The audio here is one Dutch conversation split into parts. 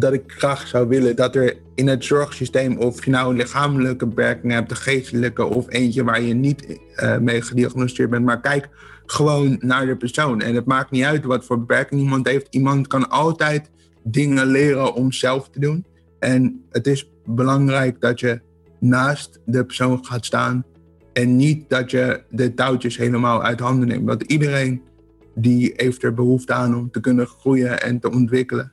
dat ik graag zou willen dat er in het zorgsysteem, of je nou lichamelijke beperking hebt, een geestelijke of eentje waar je niet uh, mee gediagnosticeerd bent, maar kijk gewoon naar de persoon. En het maakt niet uit wat voor beperking iemand heeft. Iemand kan altijd dingen leren om zelf te doen. En het is belangrijk dat je naast de persoon gaat staan en niet dat je de touwtjes helemaal uit handen neemt. Want iedereen die heeft er behoefte aan om te kunnen groeien en te ontwikkelen.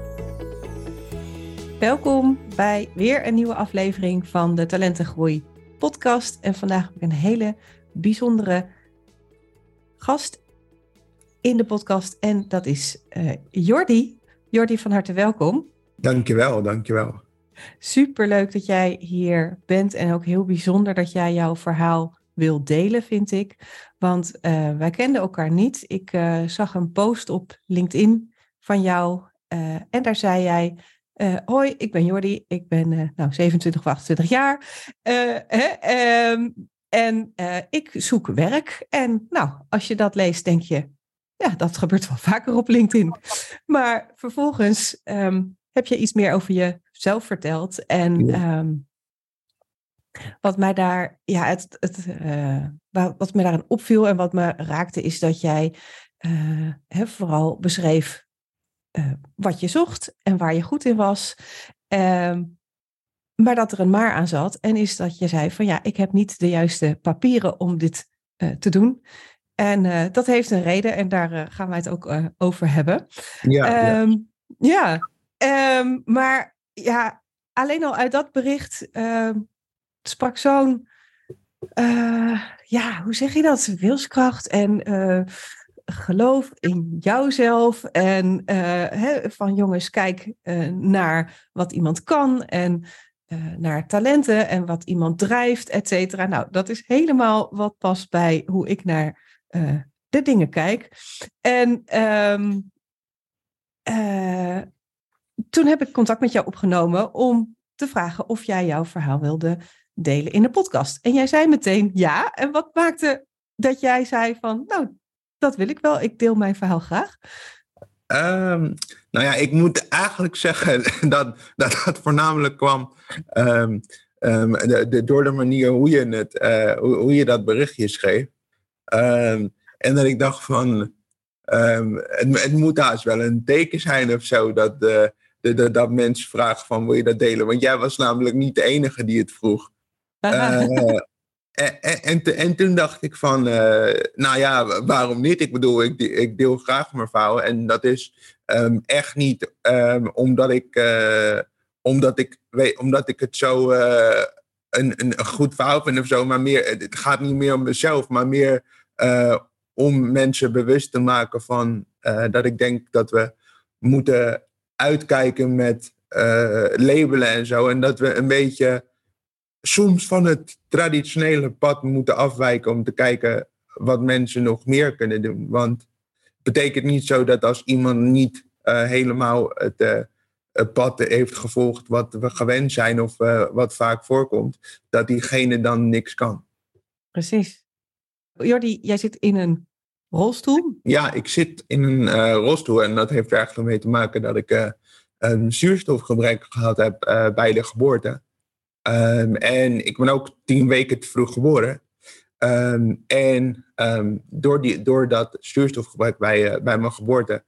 Welkom bij weer een nieuwe aflevering van de Talentengroei podcast. En vandaag heb ik een hele bijzondere gast in de podcast. En dat is uh, Jordi. Jordi, van harte welkom. Dankjewel, dankjewel. Superleuk dat jij hier bent en ook heel bijzonder dat jij jouw verhaal wil delen, vind ik. Want uh, wij kenden elkaar niet. Ik uh, zag een post op LinkedIn van jou en daar zei jij uh, hoi, ik ben Jordi, ik ben uh, nou, 27 of 28 jaar. Uh, hè, um, en ik zoek werk. En nou, als je dat leest, denk je, ja, dat gebeurt wel vaker op LinkedIn. Maar vervolgens um, heb je iets meer over jezelf verteld. En ja. um, wat mij daar, ja, het, het, wat me daarin opviel en wat me raakte, is dat jij hè, vooral beschreef uh, wat je zocht en waar je goed in was. Uh, maar dat er een maar aan zat. En is dat je zei van ja, ik heb niet de juiste papieren om dit uh, te doen. En uh, dat heeft een reden en daar gaan wij het ook over hebben. Ja, um, ja. ja um, maar ja, alleen al uit dat bericht ehm, sprak zo'n, ja, hoe zeg je dat? Wilskracht en geloof in jouzelf en uh, van jongens, kijk uh, naar wat iemand kan en uh, naar talenten en wat iemand drijft, et cetera. Nou, dat is helemaal wat past bij hoe ik naar de dingen kijk. En um, toen heb ik contact met jou opgenomen om te vragen of jij jouw verhaal wilde delen in de podcast. En jij zei meteen ja. En wat maakte dat jij zei van, nou, dat wil ik wel. Ik deel mijn verhaal graag. Um, nou ja, ik moet eigenlijk zeggen dat dat, dat voornamelijk kwam um, um, de, de, door de manier hoe je, het, uh, hoe, hoe, je dat berichtje schreef. en dat ik dacht van, het, het, moet haast wel een teken zijn of zo dat, uh, de, de, dat mensen vragen van wil je dat delen? Want jij was namelijk niet de enige die het vroeg. Uh, En, en, en, toen dacht ik van, uh, nou ja, waarom niet? Ik bedoel, ik, ik deel graag mijn verhaal. En dat is um, echt niet um, omdat, ik, uh, omdat, ik, weet, omdat ik het zo uh, een, een goed verhaal vind of zo. Maar meer, het gaat niet meer om mezelf, maar meer om mensen bewust te maken van dat ik denk dat we moeten uitkijken met labelen en zo. En dat we een beetje soms van het traditionele pad moeten afwijken om te kijken wat mensen nog meer kunnen doen. Want het betekent niet zo dat als iemand niet uh, helemaal het, uh, het, pad heeft gevolgd wat we gewend zijn of uh, wat vaak voorkomt, dat diegene dan niks kan. Precies. Jordi, jij zit in een rolstoel? Ja, ik zit in een rolstoel en dat heeft er eigenlijk mee te maken dat ik een zuurstofgebrek gehad heb bij de geboorte. Um, en ik ben ook tien weken te vroeg geboren. Um, en um, door, die, dat zuurstofgebruik bij, uh, bij mijn geboorte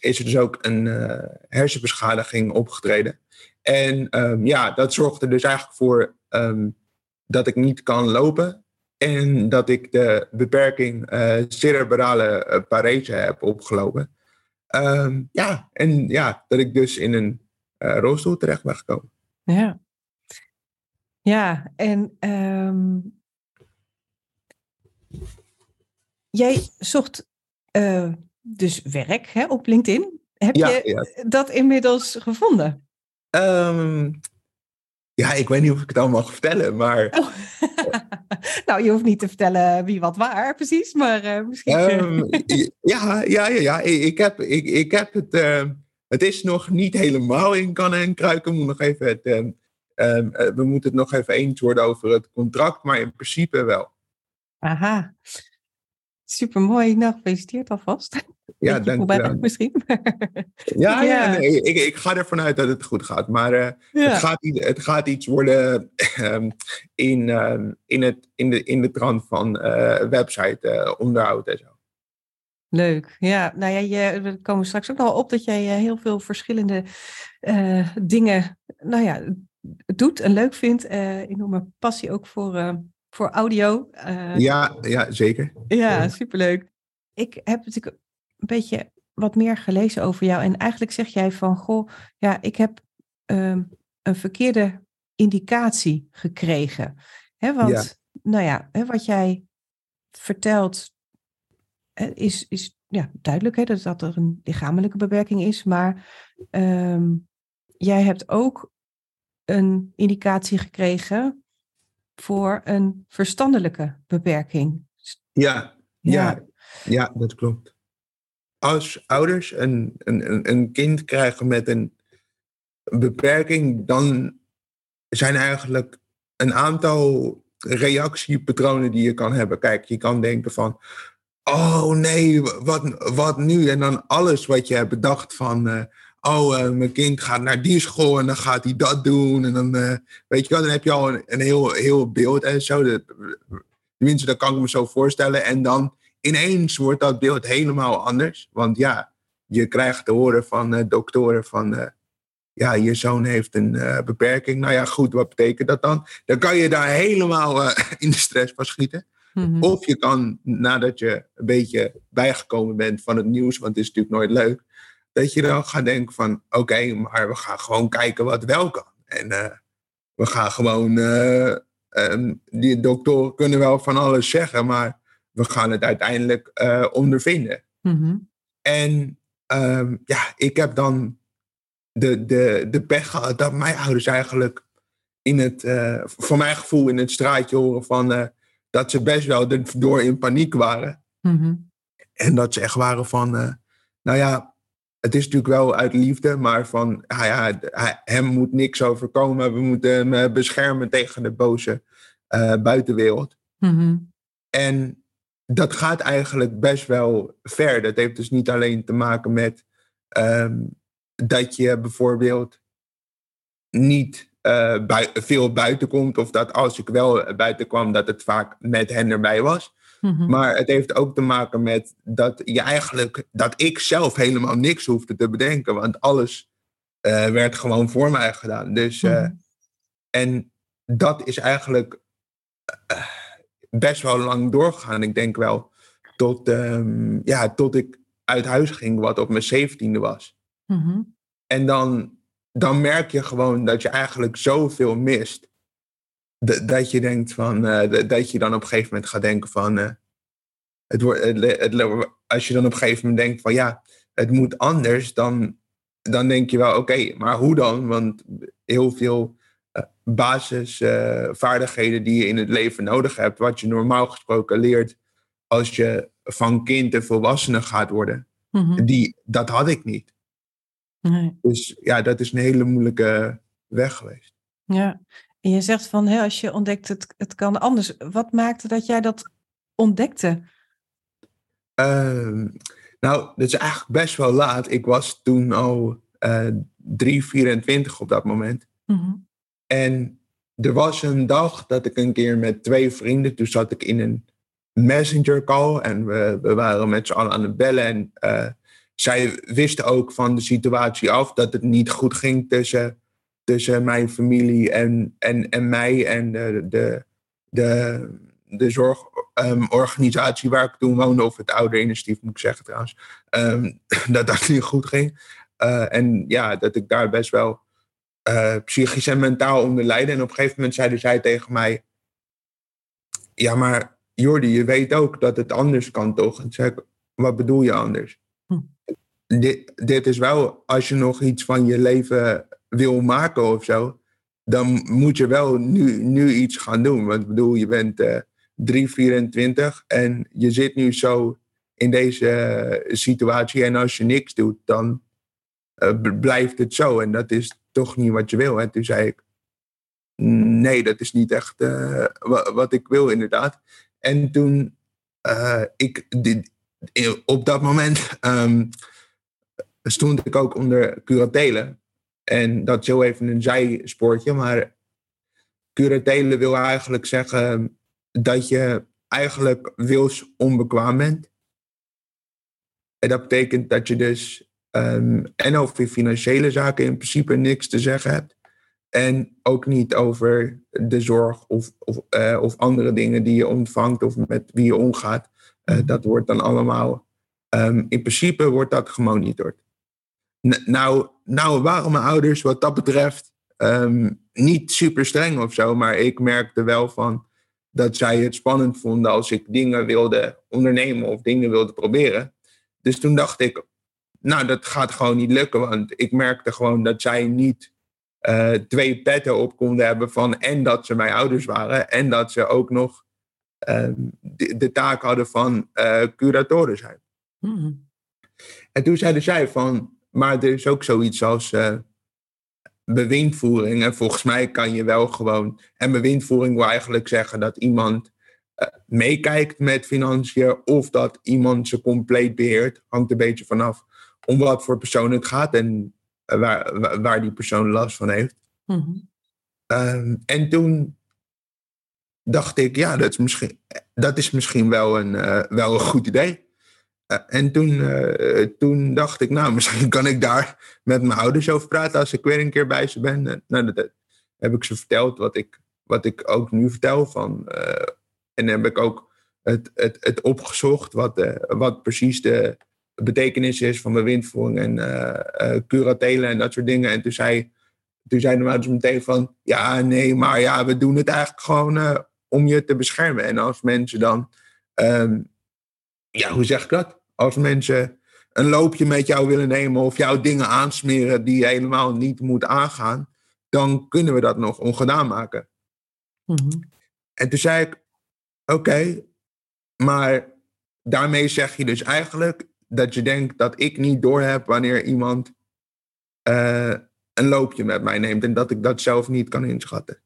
is er dus ook een uh, hersenbeschadiging opgetreden. En ja, dat zorgt er dus eigenlijk voor dat ik niet kan lopen. En dat ik de beperking uh, cerebrale parese heb opgelopen. ja, en ja, dat ik dus in een rolstoel terecht ben gekomen. Ja. Ja, en um, jij zocht uh, dus werk hè, op LinkedIn. Heb ja, je ja. dat inmiddels gevonden? Ehm, ja, ik weet niet of ik het allemaal mag vertellen, maar... Oh. nou, je hoeft niet te vertellen wie wat waar, precies, maar uh, misschien... Um, ja, ja, ja, ja. Ik, heb, ik, ik heb het... Uh, het is nog niet helemaal in kannen en kruiken. Moet nog even het, uh, we moeten het nog even eens worden over het contract, maar in principe wel. Aha. Supermooi. Nou, gefeliciteerd alvast. Ja, dank je misschien. ja, ja. Nee, ik, ik ga ervan uit dat het goed gaat. Maar uh, het, gaat, het gaat iets worden um, in, um, in, het, in, de, in de trant van uh, website uh, onderhoud en zo. Leuk. Ja, nou ja, je, we komen straks ook nog op dat jij heel veel verschillende dingen nou ja, doet en leuk vindt. enorme passie ook voor voor audio. Uh, ja, ja, zeker. Ja, superleuk. Ik heb natuurlijk een beetje wat meer gelezen over jou. En eigenlijk zeg jij van, goh, ja, ik heb um, een verkeerde indicatie gekregen. Hè, want, ja. nou ja, hè, wat jij vertelt is, is ja, duidelijk hè, dat, dat er een lichamelijke beperking is. Maar um, jij hebt ook een indicatie gekregen voor een verstandelijke beperking. Ja, ja. ja, dat klopt. Als ouders een, een, een kind krijgen met een beperking, dan zijn eigenlijk een aantal reactiepatronen die je kan hebben. Kijk, je kan denken van, oh nee, wat, wat nu? En dan alles wat je hebt bedacht van, uh, oh, uh, mijn kind gaat naar die school en dan gaat hij dat doen. En dan, uh, weet je wel, dan heb je al een, een heel, heel beeld en zo. Tenminste, dat kan ik me zo voorstellen. En dan ineens wordt dat beeld helemaal anders. Want ja, je krijgt te horen van uh, doktoren van... ja, je zoon heeft een beperking. Nou ja, goed, wat betekent dat dan? Dan kan je daar helemaal in de stress van schieten. Mhm. Of je kan, nadat je een beetje bijgekomen bent van het nieuws, want het is natuurlijk nooit leuk, dat je dan gaat denken van oké, maar we gaan gewoon kijken wat wel kan. En uh, we gaan gewoon, uh, um, die doktoren kunnen wel van alles zeggen, maar we gaan het uiteindelijk uh, ondervinden. Mm-hmm. En um, ja, ik heb dan de, de, de pech gehad dat mijn ouders eigenlijk in het, voor mijn gevoel in het straatje horen van dat ze best wel door in paniek waren. Mm-hmm. En dat ze echt waren van, nou ja, het is natuurlijk wel uit liefde, maar van ah ja, hem moet niks overkomen. We moeten hem eh, beschermen tegen de boze uh, buitenwereld. Mm-hmm. En dat gaat eigenlijk best wel ver. Dat heeft dus niet alleen te maken met um, dat je bijvoorbeeld niet uh, bui veel buiten komt, of dat als ik wel buiten kwam, dat het vaak met hen erbij was. Mhm. Maar het heeft ook te maken met dat je eigenlijk, dat ik zelf helemaal niks hoefde te bedenken, want alles uh, werd gewoon voor mij gedaan. Dus, uh, mm en dat is eigenlijk uh, best wel lang doorgegaan. Ik denk wel tot, um, ja, tot ik uit huis ging, wat op mijn zeventiende was. Mm En dan, dan merk je gewoon dat je eigenlijk zoveel mist dat je denkt van, uh, dat je dan op een gegeven moment gaat denken van, uh, het wordt, als je dan op een gegeven moment denkt van ja, het moet anders, dan, dan denk je wel oké, maar hoe dan? Want heel veel uh, basisvaardigheden die je in het leven nodig hebt, wat je normaal gesproken leert als je van kind en volwassene gaat worden, mhm. die, dat had ik niet. Nee. Dus ja, dat is een hele moeilijke weg geweest. Ja, en je zegt van, hè, als je ontdekt het, het kan anders. Wat maakte dat jij dat ontdekte? Uh, nou, dat is eigenlijk best wel laat. Ik was toen al uh, 3, 24 op dat moment. Mm En er was een dag dat ik een keer met twee vrienden, toen zat ik in een messenger call en we, we waren met z'n allen aan het bellen. En uh, zij wisten ook van de situatie af dat het niet goed ging tussen tussen mijn familie en, en, en mij en de, de, de, de zorgorganisatie waar ik toen woonde, of het ouderinitiatief moet ik zeggen trouwens, um, dat dat niet goed ging. Uh, en ja, dat ik daar best wel uh, psychisch en mentaal onder lijde. En op een gegeven moment zeiden zij tegen mij, ja maar Jordi, je weet ook dat het anders kan toch? En zei ik, wat bedoel je anders? Hm. Dit, dit is wel, als je nog iets van je leven wil maken of zo, dan moet je wel nu, nu iets gaan doen. Want ik bedoel, je bent uh, 3, 24 en je zit nu zo in deze situatie. En als je niks doet, dan blijft het zo. En dat is toch niet wat je wil. En toen zei ik, nee, dat is niet echt wat ik wil inderdaad. En toen, ik, dit, op dat moment um, stond ik ook onder curatelen. En dat is heel even een zijspoortje, maar curatelen wil eigenlijk zeggen dat je eigenlijk wils onbekwaam bent. En dat betekent dat je dus um, en over financiële zaken in principe niks te zeggen hebt. En ook niet over de zorg of, of, uh, of andere dingen die je ontvangt of met wie je omgaat. Uh, dat wordt dan allemaal, um, in principe wordt dat gemonitord. Nou, nou waren mijn ouders wat dat betreft um, niet super streng of zo, maar ik merkte wel van dat zij het spannend vonden als ik dingen wilde ondernemen of dingen wilde proberen. Dus toen dacht ik, nou, dat gaat gewoon niet lukken, want ik merkte gewoon dat zij niet uh, twee petten op konden hebben van en dat ze mijn ouders waren en dat ze ook nog uh, de, de, taak hadden van uh, curatoren zijn. Mm. En toen zeiden zij van, maar er is ook zoiets als uh, bewindvoering. En volgens mij kan je wel gewoon. En bewindvoering wil eigenlijk zeggen dat iemand uh, meekijkt met financiën. of dat iemand ze compleet beheert. Hangt een beetje vanaf om wat voor persoon het gaat en uh, waar, waar die persoon last van heeft. Mm-hmm. Um, en toen dacht ik, ja, dat is misschien, dat is misschien wel, een, wel een goed idee. Eh, en toen, uh, toen dacht ik, nou, misschien kan ik daar met mijn ouders over praten als ik weer een keer bij ze ben. En, nou, dat, heb ik ze verteld wat ik, wat ik ook nu vertel. Van, uh, en heb ik ook het, het, het opgezocht wat, wat precies de betekenis is van bewindvoering en curatelen en dat soort dingen. En toen zei, toen zei de ouders meteen van, ja, nee, maar ja, we doen het eigenlijk gewoon om je te beschermen. En als mensen dan... Um, ja, hoe zeg ik dat? Als mensen een loopje met jou willen nemen of jouw dingen aansmeren die je helemaal niet moet aangaan, dan kunnen we dat nog ongedaan maken. Mm-hmm. En toen zei ik: Oké, maar daarmee zeg je dus eigenlijk dat je denkt dat ik niet doorheb wanneer iemand uh, een loopje met mij neemt en dat ik dat zelf niet kan inschatten.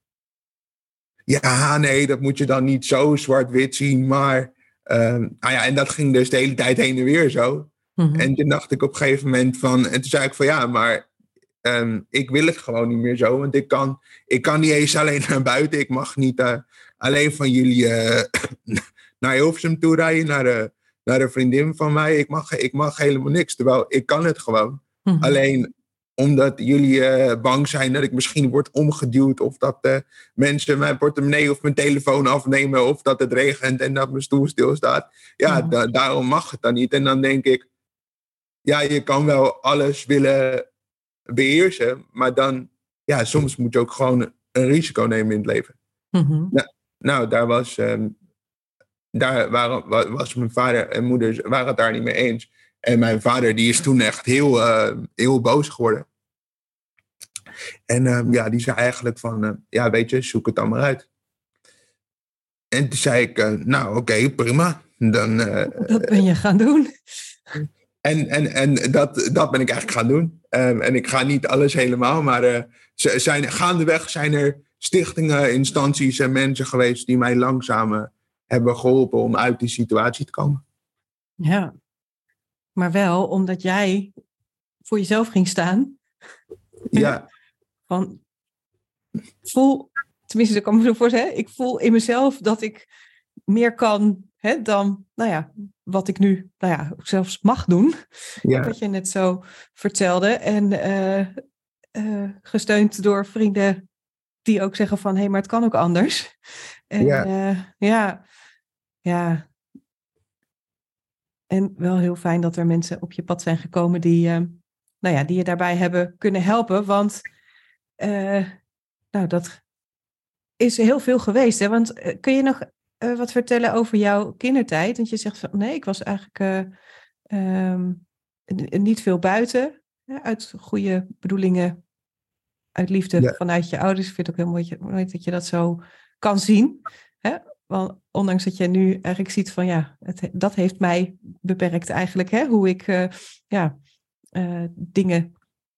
Ja, nee, dat moet je dan niet zo zwart-wit zien, maar Um, nou ja, en dat ging dus de hele tijd heen en weer zo. Mm-hmm. En toen dacht ik op een gegeven moment van, en toen zei ik van ja, maar um, ik wil het gewoon niet meer zo, want ik kan, ik kan niet eens alleen naar buiten. Ik mag niet uh, alleen van jullie uh, naar Hilversum toe rijden, naar, de, naar een vriendin van mij. Ik mag, ik mag helemaal niks, terwijl ik kan het gewoon. Mm-hmm. Alleen omdat jullie uh, bang zijn dat ik misschien word omgeduwd. Of dat uh, mensen mijn portemonnee of mijn telefoon afnemen. Of dat het regent en dat mijn stoel stilstaat. Ja, da daarom mag het dan niet. En dan denk ik, ja, je kan wel alles willen beheersen. Maar dan, ja, soms moet je ook gewoon een risico nemen in het leven. Mm -hmm. nou, nou, daar was, um, daar waren, was mijn vader en moeder waren het daar niet mee eens. En mijn vader die is toen echt heel, uh, heel boos geworden. En uh, ja, die zei eigenlijk van, uh, ja weet je, zoek het dan maar uit. En toen zei ik, nou oké, okay, prima. Dan, dat ben je gaan doen. En, en, en dat, dat ben ik eigenlijk gaan doen. Um, en ik ga niet alles helemaal, maar zijn, gaandeweg zijn er stichtingen, instanties en mensen geweest die mij langzaam hebben geholpen om uit die situatie te komen. Ja, maar wel omdat jij voor jezelf ging staan. Ja. Van, voel, tenminste, ik kan me zo voorstellen, ik voel in mezelf dat ik meer kan hè, dan, nou ja, wat ik nu, nou ja, zelfs mag doen. Ja. Wat je net zo vertelde. En uh, uh, gesteund door vrienden die ook zeggen van, hé, hey, maar het kan ook anders. En ja, uh, ja, ja, en wel heel fijn dat er mensen op je pad zijn gekomen die, uh, nou ja, die je daarbij hebben kunnen helpen. Want uh, nou, dat is heel veel geweest. Hè? Want uh, kun je nog wat vertellen over jouw kindertijd? Want je zegt van nee, ik was eigenlijk um, niet veel buiten. Uit goede bedoelingen uit liefde vanuit je ouders. Ik vind het ook heel mooi dat je dat zo kan zien. Hè? Want ondanks dat je nu eigenlijk ziet van ja, het, dat heeft mij beperkt eigenlijk. Hè? Hoe ik uh, ja, uh, dingen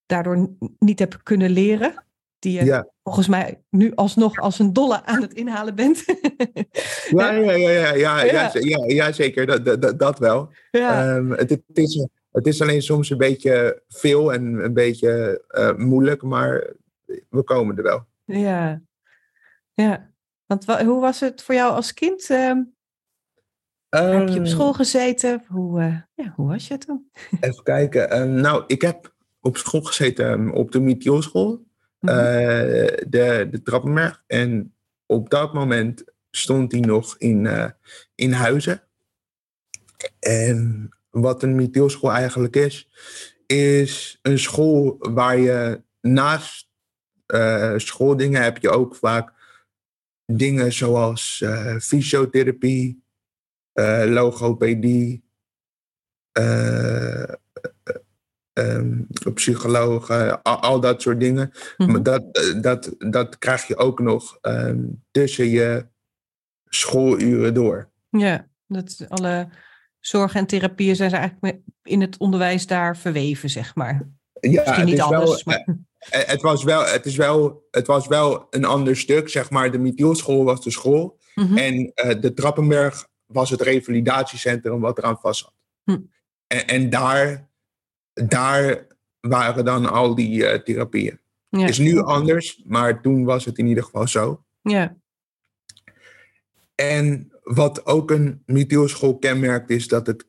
daardoor niet heb kunnen leren. Die je volgens mij nu alsnog als een dolle aan het inhalen bent. ja, ja, ja, ja, ja, ja. ja, ja zeker. Dat, dat, dat wel. Um, het, het, is, het is alleen soms een beetje veel en een beetje uh, moeilijk, maar we komen er wel. Ja, ja. Want hoe was het voor jou als kind? Uh, heb je op ehm. school gezeten? Hoe, uh, ja, hoe was je toen? Even kijken. Uh, nou, ik heb op school gezeten op de Mythioschool. Mm de, de Trappenberg. En op dat moment stond hij nog in, in Huizen. En wat een Mythioschool eigenlijk is, is een school waar je naast schooldingen heb je ook vaak dingen zoals uh, fysiotherapie, uh, logopedie, uh, um, psychologen, al, al, dat soort dingen. Mm Maar dat, dat, dat krijg je ook nog um, tussen je schooluren door. Ja, dat alle zorg en therapieën zijn eigenlijk in het onderwijs daar verweven, zeg maar. Ja, Misschien niet alles, wel, maar... Eh, het was, wel, het, is wel, het was wel een ander stuk. Zeg maar, de Michielschool was de school. Mhm. En uh, de Trappenberg was het revalidatiecentrum wat eraan vast zat. Hm. En, en, daar, daar waren dan al die uh, therapieën. Het is nu anders, maar toen was het in ieder geval zo. Ja. En wat ook een Michielschool kenmerkt is dat het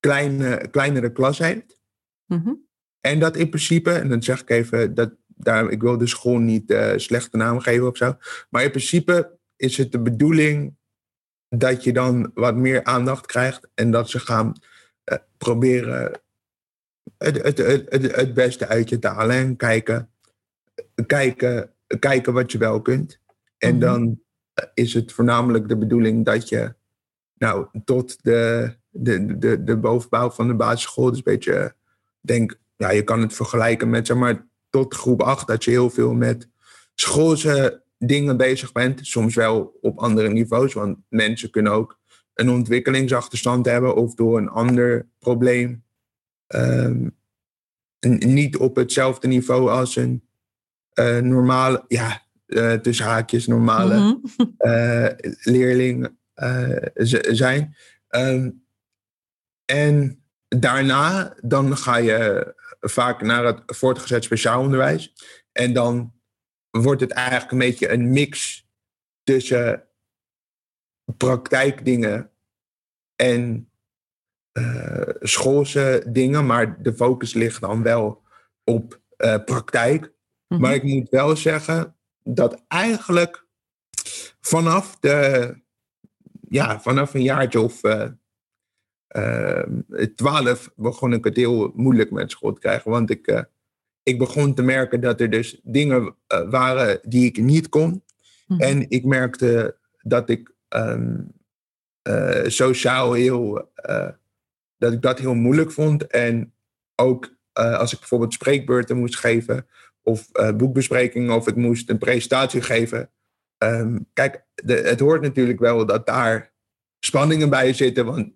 kleine, kleinere klas heeft. Mm en dat in principe, en dan zeg ik even, dat, daar, ik wil de school niet uh, slechte naam geven of zo. Maar in principe is het de bedoeling dat je dan wat meer aandacht krijgt en dat ze gaan uh, proberen het, het, het, het, beste uit je te halen en kijken, kijken, kijken wat je wel kunt. En mhm. dan is het voornamelijk de bedoeling dat je nou, tot de, de, de, de bovenbouw van de basisschool, dus een beetje, denk ja, je kan het vergelijken met zeg maar tot groep 8, dat je heel veel met schoolse dingen bezig bent. Soms wel op andere niveaus, want mensen kunnen ook een ontwikkelingsachterstand hebben of door een ander probleem um, niet op hetzelfde niveau als een uh, normale, ja, uh, tussen haakjes normale mm -hmm. uh, leerling zijn. Um, en daarna dan ga je vaak naar het voortgezet speciaal onderwijs. En dan wordt het eigenlijk een beetje een mix tussen praktijkdingen en uh, schoolse dingen, maar de focus ligt dan wel op uh, praktijk. Mhm. Maar ik moet wel zeggen dat eigenlijk vanaf de, ja, vanaf een jaartje of uh, Ehm, twaalf begon ik het heel moeilijk met school te krijgen. Want ik, uh, ik begon te merken dat er dus dingen uh, waren die ik niet kon. Mhm. En ik merkte dat ik um, uh, sociaal heel, dat ik dat heel moeilijk vond. En ook als ik bijvoorbeeld spreekbeurten moest geven of boekbesprekingen of ik moest een presentatie geven. Um, kijk, de, het hoort natuurlijk wel dat daar spanningen bij zitten, want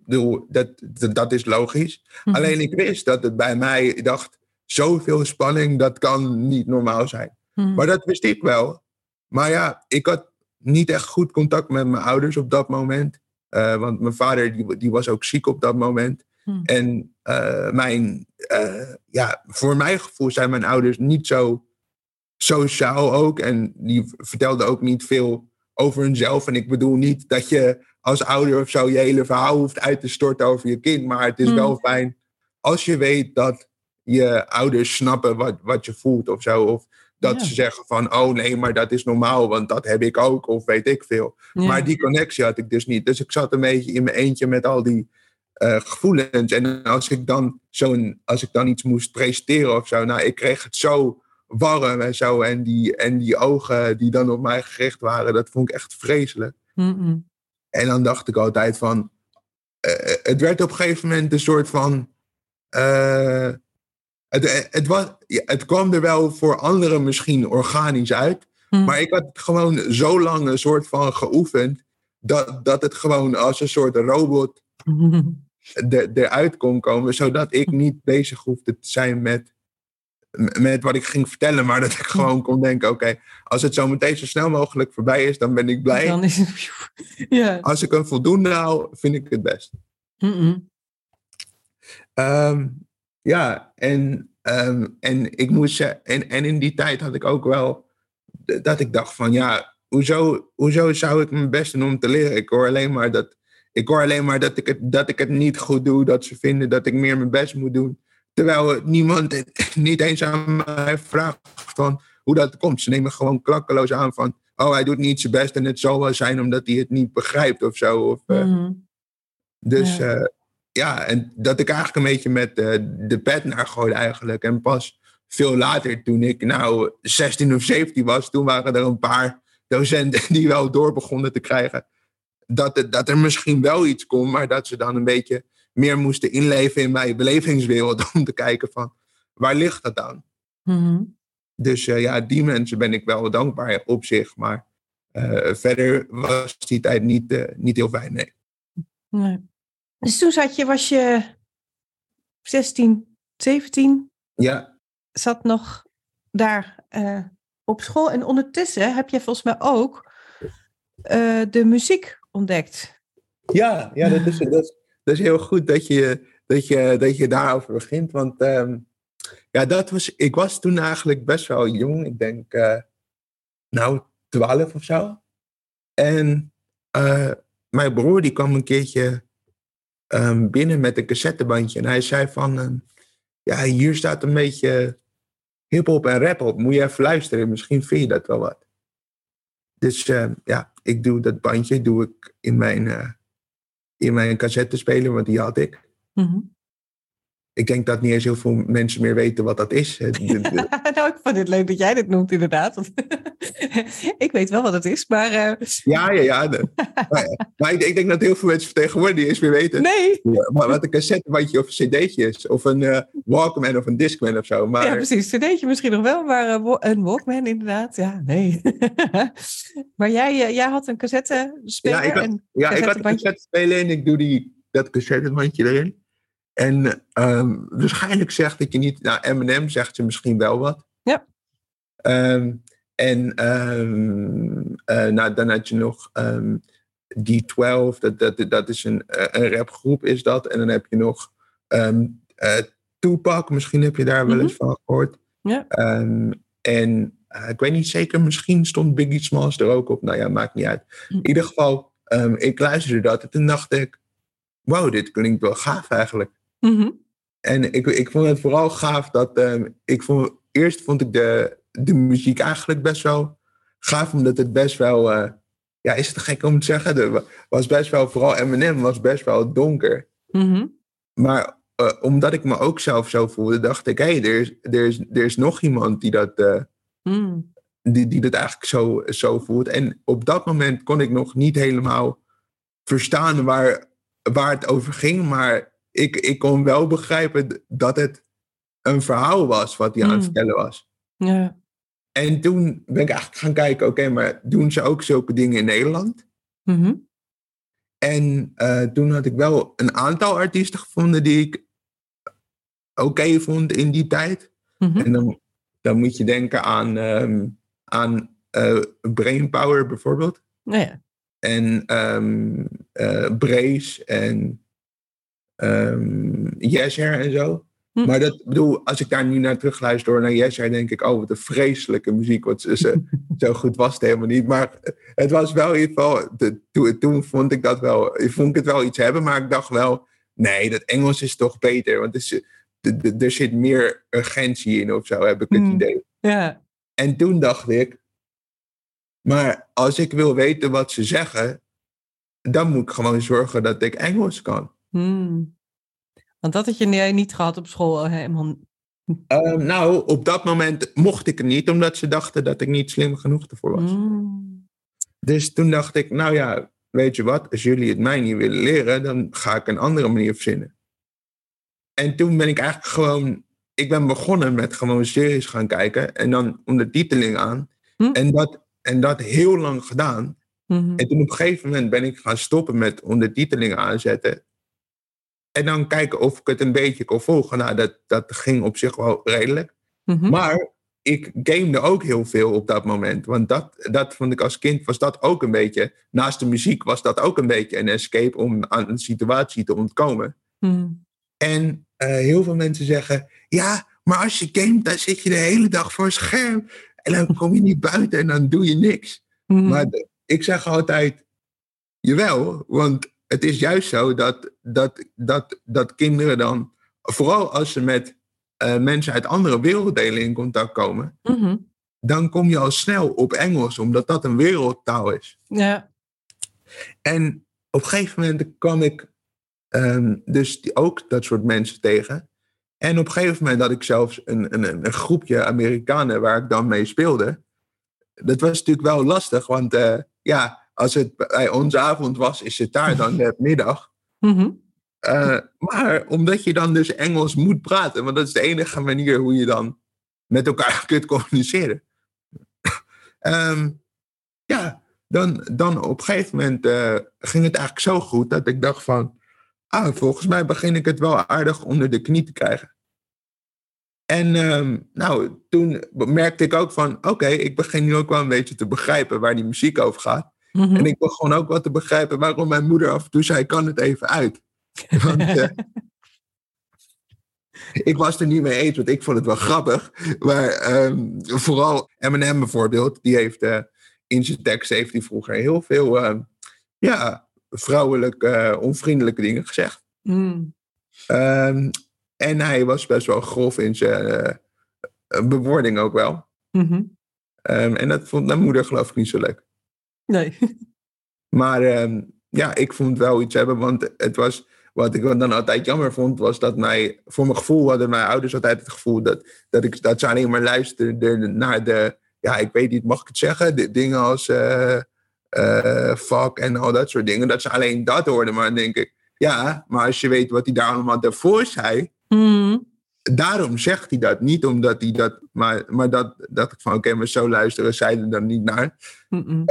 dat, dat, is logisch. Mhm. Alleen ik wist dat het bij mij, ik dacht, zoveel spanning, dat kan niet normaal zijn. Mhm. Maar dat wist ik wel. Maar ja, ik had niet echt goed contact met mijn ouders op dat moment. Uh, want mijn vader die, die was ook ziek op dat moment. Mhm. En uh, mijn, uh, ja, voor mijn gevoel zijn mijn ouders niet zo sociaal ook. En die vertelden ook niet veel over hunzelf. En ik bedoel niet dat je als ouder of zo je hele verhaal hoeft uit te storten over je kind. Maar het is wel hmm. fijn als je weet dat je ouders snappen wat, wat je voelt of zo. Of dat ze zeggen van, oh nee, maar dat is normaal, want dat heb ik ook, of weet ik veel. Maar die connectie had ik dus niet. Dus ik zat een beetje in mijn eentje met al die uh, gevoelens. En als ik dan zo'n, als ik dan iets moest presenteren of zo, nou, ik kreeg het zo warm en zo. En die, en die ogen die dan op mij gericht waren, dat vond ik echt vreselijk. En dan dacht ik altijd van, uh, het werd op een gegeven moment een soort van, uh, het, het, was, het kwam er wel voor anderen misschien organisch uit. Hm. Maar ik had het gewoon zo lang een soort van geoefend. Dat, dat het gewoon als een soort robot er, eruit kon komen. Zodat ik niet bezig hoefde te zijn met, met wat ik ging vertellen. Maar dat ik gewoon kon denken: oké, als het zo meteen zo snel mogelijk voorbij is, dan ben ik blij. Dan is het... ja. Als ik een voldoende haal, vind ik het best. Mm-mm. Ehm, ja, en, ehm, en ik moest en, en in die tijd had ik ook wel dat ik dacht van ja, hoezo, hoezo zou ik mijn best doen om te leren? Ik hoor alleen maar dat ik hoor alleen maar dat ik het, dat ik het niet goed doe, dat ze vinden dat ik meer mijn best moet doen. Terwijl niemand het niet eens aan mij vraagt van hoe dat komt. Ze nemen gewoon klakkeloos aan van oh, hij doet niet zijn best en het zal wel zijn omdat hij het niet begrijpt of zo. Of, eh, Mhm. dus Ja. ja. ja, en dat ik eigenlijk een beetje met eh, de pet naar gooide eigenlijk. En pas veel later, toen ik nou 16 of 17 was, toen waren er een paar docenten die wel door begonnen te krijgen. Dat, het, dat er misschien wel iets kon, maar dat ze dan een beetje meer moesten inleven in mijn belevingswereld. Om te kijken van, waar ligt dat dan? Mhm. Dus eh, ja, die mensen ben ik wel dankbaar op zich. Maar eh, verder was die tijd niet, eh, niet heel fijn, nee. Nee. Dus toen zat je, was je 16, 17, Ja, zat nog daar op school. En ondertussen heb je volgens mij ook de muziek ontdekt. Ja, ja dat, is, dat, is, dat is heel goed dat je, dat je, dat je daarover begint. Want ehm, ja, dat was, ik was toen eigenlijk best wel jong. Ik denk, eh, nou, twaalf of zo. En eh, mijn broer die kwam een keertje ehm, binnen met een cassettebandje. En hij zei van, ehm, ja, hier staat een beetje hip-hop en rap op. Moet je even luisteren, misschien vind je dat wel wat. Dus ja, ik doe dat bandje doe ik in mijn, eh, in mijn cassettespeler, want die had ik. Mhm. Ik denk dat niet eens heel veel mensen meer weten wat dat is. Nou, ik vond het leuk dat jij dit noemt, inderdaad. Ik weet wel wat het is, maar eh, ja, ja, ja. de- maar maar ik, ik denk dat heel veel mensen tegenwoordig niet eens meer weten nee. Ja, maar wat een cassettebandje of een cd'tje is. Of een eh, Walkman of een Discman of zo. Maar Ja, precies. CD'tje misschien nog wel, maar eh, een Walkman inderdaad. Ja, nee. maar jij, jij had een cassette speler Ja, ik had- en Ja, ik had een cassette spelen en ik doe die, dat cassettebandje erin. En ehm, waarschijnlijk zegt dat je niet... Nou, M&M zegt ze misschien wel wat. Ja. Ehm, en ehm, eh, nou, dan had je nog ehm, D12. Dat, dat, dat is een, eh, een rapgroep, is dat. En dan heb je nog eh, Tupac. Misschien heb je daar wel eens van gehoord. Ja. En ik weet niet zeker, misschien stond Biggie Smalls er ook op. Nou ja, maakt niet uit. Hm. In ieder geval, ik luisterde dat en toen dacht ik... Wow, dit klinkt wel gaaf eigenlijk. Mhm. En ik, ik vond het vooral gaaf dat... ehm, ik vond, eerst vond ik de, de muziek eigenlijk best wel gaaf, omdat het best wel... eh, ja, is het gek om te zeggen? Was best wel, vooral Eminem was best wel donker. Mhm. Maar eh, omdat ik me ook zelf zo voelde, dacht ik... Hé, hey, er, is, er, is, er is nog iemand die dat... eh, Mm. die, die dat eigenlijk zo, zo voelt. En op dat moment kon ik nog niet helemaal verstaan waar, waar het over ging. Maar ik, ik kon wel begrijpen dat het een verhaal was wat hij aan het Mm. vertellen was. Ja. En toen ben ik eigenlijk gaan kijken, oké, maar doen ze ook zulke dingen in Nederland? Mhm. En eh, toen had ik wel een aantal artiesten gevonden die ik oké vond in die tijd. Mhm. En dan, dan moet je denken aan, ehm aan eh, Brainpower bijvoorbeeld. Nou ja. En eh, Brace en ehm Yeser en zo. Hm. Maar dat bedoel, als ik daar nu naar terug luister hoor, naar Yeser, denk ik, oh, wat een vreselijke muziek. Want ze, ze- zo goed was het helemaal niet. Maar het was wel in ieder geval, de, toen, toen vond ik dat wel, vond ik het wel iets hebben. Maar ik dacht wel, nee, dat Engels is toch beter. Want is, de- de- er zit meer urgentie in of zo, heb ik het Hm. idee. Ja. En toen dacht ik, maar als ik wil weten wat ze zeggen, dan moet ik gewoon zorgen dat ik Engels kan. Mm. Want dat had je nee, niet gehad op school eh, helemaal. Ehm, nou, op dat moment mocht ik het niet, omdat ze dachten dat ik niet slim genoeg ervoor was. Mm. Dus toen dacht ik, nou ja, weet je wat, als jullie het mij niet willen leren, dan ga ik een andere manier verzinnen. En toen ben ik eigenlijk gewoon ik ben begonnen met gewoon series gaan kijken en dan ondertiteling aan. Hm? En, dat, en dat heel lang gedaan. Mhm. En toen op een gegeven moment ben ik gaan stoppen met ondertiteling aanzetten. En dan kijken of ik het een beetje kon volgen. Nou, dat, dat ging op zich wel redelijk. Mhm. Maar ik gamede ook heel veel op dat moment. Want dat, dat vond ik als kind, was dat ook een beetje... Naast de muziek was dat ook een beetje een escape om aan een situatie te ontkomen. Mhm. En eh, heel veel mensen zeggen: ja, maar als je gamet, dan zit je de hele dag voor een scherm. En dan kom je niet buiten en dan doe je niks. Mhm. Maar de- ik zeg altijd: jawel, want het is juist zo dat, dat, dat, dat kinderen dan, vooral als ze met eh, mensen uit andere werelddelen in contact komen, Mhm. dan kom je al snel op Engels, omdat dat een wereldtaal is. Ja. En op een gegeven moment kwam ik ehm, dus die, ook dat soort mensen tegen. En op een gegeven moment had ik zelfs een, een, een groepje Amerikanen waar ik dan mee speelde. Dat was natuurlijk wel lastig, want eh, ja, als het bij onze avond was, is het daar dan net middag. Eh, maar omdat je dan dus Engels moet praten, want dat is de enige manier hoe je dan met elkaar kunt communiceren. Ehm, ja, dan, dan op een gegeven moment eh, ging het eigenlijk zo goed dat ik dacht van, ah, volgens mij begin ik het wel aardig onder de knie te krijgen. En ehm, nou, toen merkte ik ook van, oké, ik begin nu ook wel een beetje te begrijpen waar die muziek over gaat. Mhm. En ik begon ook wat te begrijpen waarom mijn moeder af en toe zei, kan het even uit. Want eh, ik was er niet mee eens, want ik vond het wel grappig. Maar ehm, vooral Eminem bijvoorbeeld, die heeft eh, in zijn tekst heeft hij vroeger heel veel ehm, ja, vrouwelijk eh, onvriendelijke dingen gezegd. Mhm. Ehm, en hij was best wel grof in zijn bewoording ook wel. Mhm. En dat vond mijn moeder geloof ik niet zo leuk. Nee. Maar ehm, ja, ik vond wel iets hebben, want het was, wat ik dan altijd jammer vond, was dat mij, voor mijn gevoel hadden mijn ouders altijd het gevoel dat, dat, ik, dat ze alleen maar luisterden naar de, ja, ik weet niet, mag ik het zeggen, de dingen als eh, fuck en al dat soort dingen, dat ze alleen dat hoorden. Maar dan denk ik, ja, maar als je weet wat hij daar allemaal daarvoor zei, Mhm. daarom zegt hij dat. Niet omdat hij dat, maar, maar dat dacht ik van, oké, maar zo luisteren zij er dan niet naar. Mhm.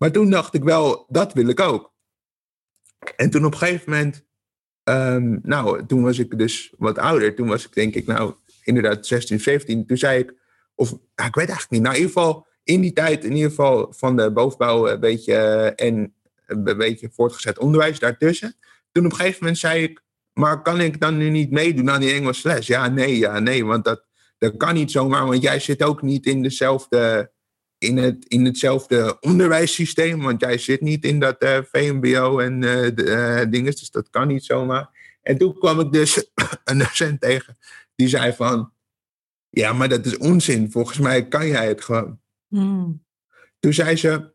Maar toen dacht ik wel, dat wil ik ook. En toen op een gegeven moment, ehm, nou, toen was ik dus wat ouder. Toen was ik denk ik, nou, inderdaad 16, 17. Toen zei ik, of ik weet eigenlijk niet. Nou, in ieder geval, in die tijd, in ieder geval van de bovenbouw een beetje eh, en een beetje voortgezet onderwijs daartussen. Toen op een gegeven moment zei ik, maar kan ik dan nu niet meedoen aan die Engelse les? Ja, nee, ja, nee, want dat, dat kan niet zomaar, want jij zit ook niet in dezelfde in, het, in hetzelfde onderwijssysteem, want jij zit niet in dat eh, VMBO en eh de, eh, dingen, dus dat kan niet zomaar. En toen kwam ik dus een docent tegen die zei van, ja, maar dat is onzin, volgens mij kan jij het gewoon. Mhm. Toen zei ze,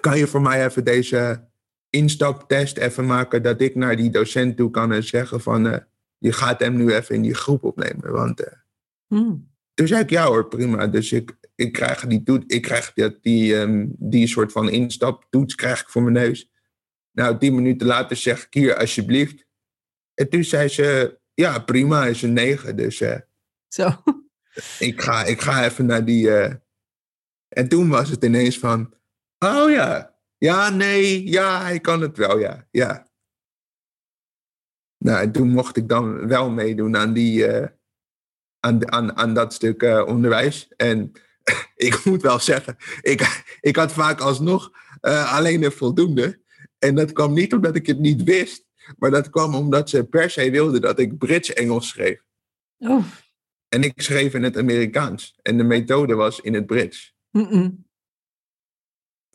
kan je voor mij even deze instaptest even maken, dat ik naar die docent toe kan en zeggen van, je gaat hem nu even in die groep opnemen, want... Mhm. toen zei ik ja hoor, prima. Dus ik, ik krijg die, toet, ik krijg die, die, ehm, die soort van instaptoets krijg ik voor mijn neus. Nou, tien minuten later zeg ik hier alsjeblieft. En toen zei ze, ja prima, is een negen. Dus eh, Zo. ik, ga, ik ga even naar die... eh, En toen was het ineens van, oh ja, ja, nee, ja, hij kan het wel, ja, ja. Nou, en toen mocht ik dan wel meedoen aan die... eh, aan, aan, aan dat stuk onderwijs. En ik moet wel zeggen, ik, ik had vaak alsnog eh, alleen een voldoende. En dat kwam niet omdat ik het niet wist, maar dat kwam omdat ze per se wilden dat ik Brits-Engels schreef. Oh. En ik schreef in het Amerikaans. En de methode was in het Brits.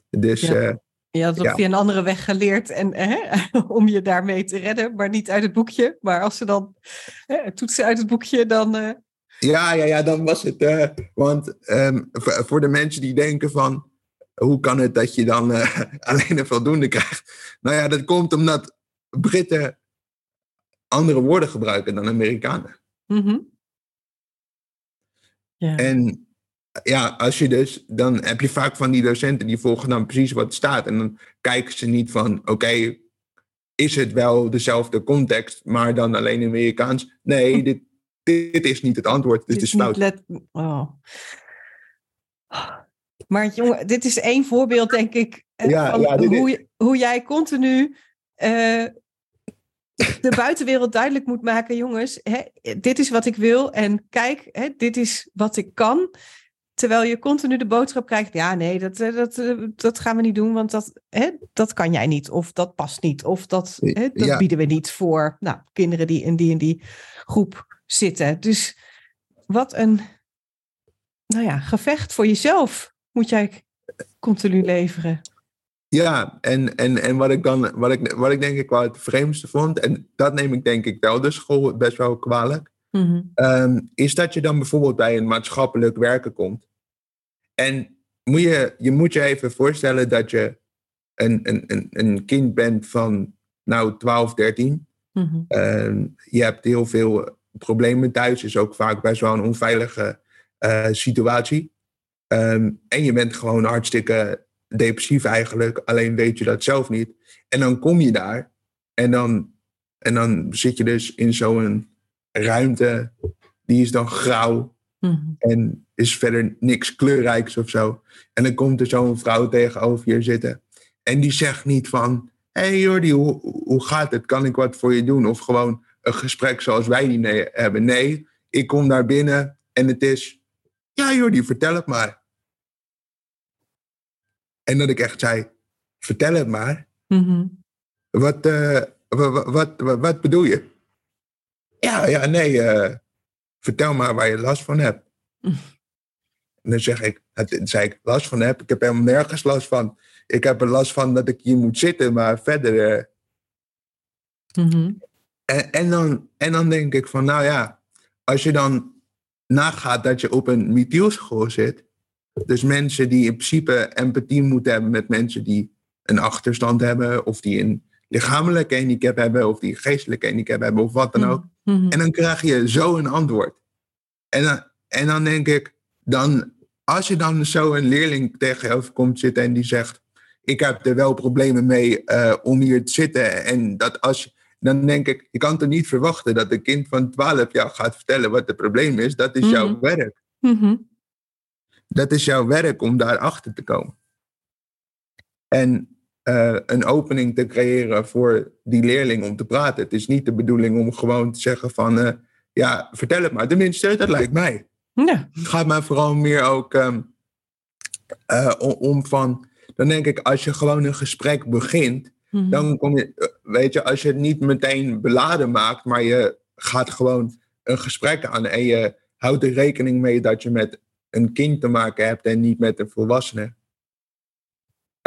Dus Ja. eh, Je had het Ja. via een andere weg geleerd en, hè, om je daarmee te redden, maar niet uit het boekje. Maar als ze dan hè, toetsen uit het boekje, dan... eh, ja, ja, ja, dan was het. eh, want ehm, voor, de mensen die denken van. Hoe kan het dat je dan eh, alleen een voldoende krijgt? Nou ja, dat komt omdat Britten andere woorden gebruiken dan Amerikanen. mhm. Ja. En ja, als je dus, dan heb je vaak van die docenten die volgen dan precies wat staat. En dan kijken ze niet van, oké, is het wel dezelfde context, maar dan alleen Amerikaans? Nee, dit, dit is niet het antwoord, dit, is fout. Let... Oh. Maar jongen, dit is één voorbeeld, denk ik, ja, van ja, hoe, hoe jij continu uh, de buitenwereld duidelijk moet maken, jongens, hè, dit is wat ik wil en kijk, hè, dit is wat ik kan. Terwijl je continu de boodschap krijgt, ja nee, dat, eh, dat, eh, dat gaan we niet doen, want dat, hè, dat kan jij niet, of dat past niet, of dat, hè, dat bieden we niet voor nou, kinderen die in die en die groep zitten. Dus wat een nou ja, gevecht voor jezelf moet jij continu leveren. Ja, en, en, en wat ik dan, wat ik, wat ik denk ik wel het vreemdste vond, en dat neem ik denk ik wel de school best wel kwalijk, mhm. ehm, is dat je dan bijvoorbeeld bij een maatschappelijk werken komt. En moet je, je moet je even voorstellen dat je een, een, een, een kind bent van nou 12, 13. Mm je hebt heel veel problemen thuis, is ook vaak best wel een onveilige uh, situatie. Ehm, en je bent gewoon hartstikke depressief eigenlijk, alleen weet je dat zelf niet. En dan kom je daar en dan, en dan zit je dus in zo'n ruimte, die is dan grauw mhm. en is verder niks kleurrijks of zo. En dan komt er zo'n vrouw tegenover je zitten en die zegt niet van, hé hey Jordi, hoe, hoe gaat het? Kan ik wat voor je doen? Of gewoon een gesprek zoals wij die hebben. Nee, ik kom daar binnen en het is, ja Jordi, vertel het maar. En dat ik echt zei, vertel het maar. Mhm. wat, uh, wat, wat, wat, bedoel je? Ja, ja, nee, uh, vertel maar waar je last van hebt. En dan zeg ik, het, zei ik, last van heb? Ik heb helemaal nergens last van. Ik heb er last van dat ik hier moet zitten, maar verder... Uh... en, en, dan, en dan denk ik van, nou ja, als je dan nagaat dat je op een metielschool zit, dus mensen die in principe empathie moeten hebben met mensen die een achterstand hebben, of die een lichamelijke handicap hebben, of die een geestelijke handicap hebben, of wat dan mm-hmm. ook. Mm-hmm. En dan krijg je zo een antwoord. En dan, en dan denk ik, dan, als je dan zo een leerling tegenover komt zitten en die zegt, ik heb er wel problemen mee uh, om hier te zitten. En dat als, dan denk ik, je kan toch niet verwachten dat een kind van 12 jaar gaat vertellen wat het probleem is. Dat is jouw mm-hmm. werk. Dat is jouw werk om daarachter te komen. En uh, een opening te creëren voor die leerling om te praten. Het is niet de bedoeling om gewoon te zeggen van, uh, ja, vertel het maar. Tenminste, dat lijkt mij. Ja. Het gaat mij vooral meer ook um, uh, om van, dan denk ik, als je gewoon een gesprek begint, mm-hmm. dan kom je, weet je, als je het niet meteen beladen maakt, maar je gaat gewoon een gesprek aan en je houdt er rekening mee dat je met een kind te maken hebt en niet met een volwassene.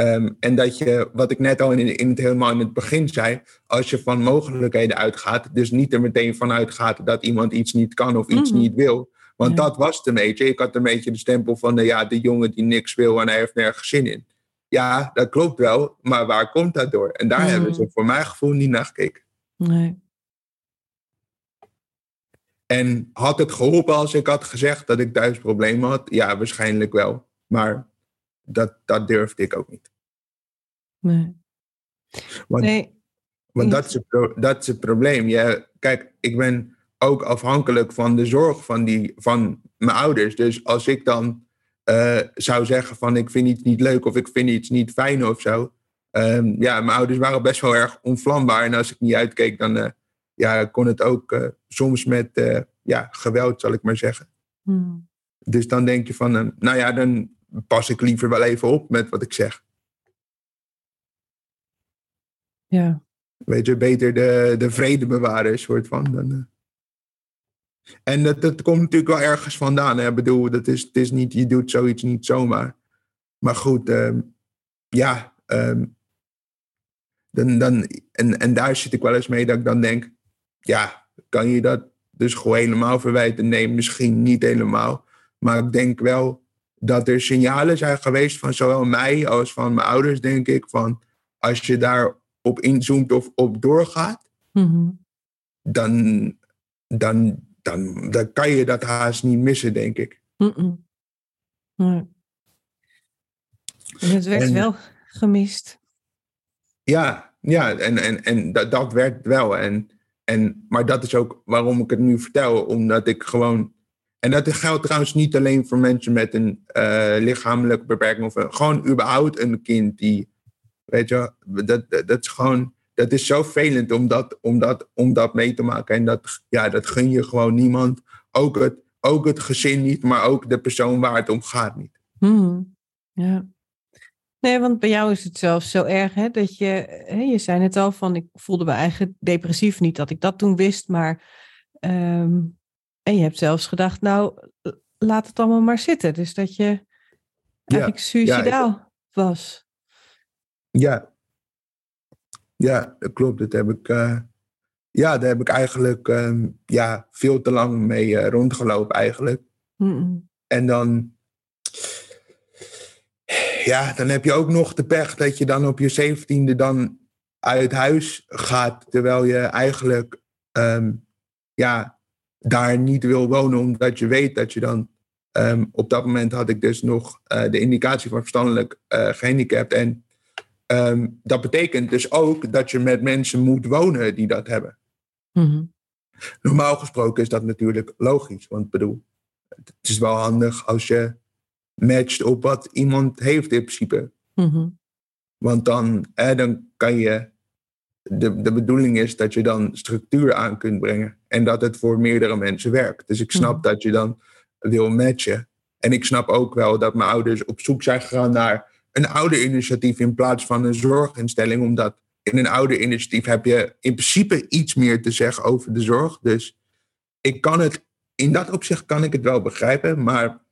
Um, en dat je, wat ik net al in, in, het helemaal in het begin zei, als je van mogelijkheden uitgaat, dus niet er meteen van uitgaat dat iemand iets niet kan of iets mhm. niet wil. Want dat was het een beetje. Ik had een beetje de stempel van de, ja, de jongen die niks wil en hij heeft nergens zin in. Ja, dat klopt wel, maar waar komt dat door? En daar hebben ze voor mijn gevoel niet naar gekeken. Nee. En had het geholpen als ik had gezegd dat ik thuis problemen had? Ja, waarschijnlijk wel. Maar dat, dat durfde ik ook niet. Nee. Want, nee. want dat, is het, dat is het probleem. Ja, kijk, ik ben ook afhankelijk van de zorg van, die, van mijn ouders. Dus als ik dan uh, zou zeggen van ik vind iets niet leuk of ik vind iets niet fijn of zo. Um, ja, mijn ouders waren best wel erg onvlambaar. En als ik niet uitkeek, dan uh, ja, kon het ook uh, soms met ja, geweld, zal ik maar zeggen. Hmm. Dus dan denk je van, uh, nou ja, dan pas ik liever wel even op met wat ik zeg. Ja. Weet je, beter de, de vrede bewaren, soort van. Dan, en dat, dat komt natuurlijk wel ergens vandaan. Hè? Ik bedoel, dat is, het is niet, je doet zoiets niet zomaar. Maar goed, um, ja. Um, dan, dan, en, en daar zit ik wel eens mee dat ik dan denk ja, kan je dat dus gewoon helemaal verwijten? Nee, misschien niet helemaal. Maar ik denk wel dat er signalen zijn geweest van zowel mij als van mijn ouders, denk ik, van als je daarop inzoomt of op doorgaat, mhm. dan, dan, dan, dan kan je dat haast niet missen, denk ik. Mm het werd wel gemist. Ja, ja en, en, en dat, dat werd wel. En en, maar dat is ook waarom ik het nu vertel. Omdat ik gewoon. En dat geldt trouwens niet alleen voor mensen met een uh, lichamelijke beperking. Of een, gewoon überhaupt een kind die. Weet je, dat, dat, dat is gewoon. Dat is zo vervelend om dat, om, dat, om dat mee te maken. En dat, ja, dat gun je gewoon niemand. Ook het, ook het gezin niet, maar ook de persoon waar het om gaat niet. Hmm. Ja. Nee, want bij jou is het zelfs zo erg hè, dat je, hè, je zei het al van, ik voelde me eigenlijk depressief, niet dat ik dat toen wist, maar, ehm, en je hebt zelfs gedacht, nou, laat het allemaal maar zitten. Dus dat je eigenlijk ja, suicidaal ja, was. Ja, ja, dat klopt. Dat heb ik, uh, ja, daar heb ik eigenlijk um, ja, veel te lang mee uh, rondgelopen eigenlijk. Mm -mm. En dan ja, dan heb je ook nog de pech dat je dan op je zeventiende dan uit huis gaat, terwijl je eigenlijk um, ja, daar niet wil wonen, omdat je weet dat je dan. Um, op dat moment had ik dus nog uh, de indicatie van verstandelijk gehandicapt. En um, dat betekent dus ook dat je met mensen moet wonen die dat hebben. -hmm. Normaal gesproken is dat natuurlijk logisch. Want bedoel, het is wel handig als je matcht op wat iemand heeft in principe. -hmm. Want dan, dan kan je. De, de bedoeling is dat je dan structuur aan kunt brengen. En dat het voor meerdere mensen werkt. Dus ik snap -hmm. dat je dan wil matchen. En ik snap ook wel dat mijn ouders op zoek zijn gegaan naar een oude-initiatief in plaats van een zorginstelling. Omdat in een oude-initiatief heb je in principe iets meer te zeggen over de zorg. Dus ik kan het, in dat opzicht kan ik het wel begrijpen. Maar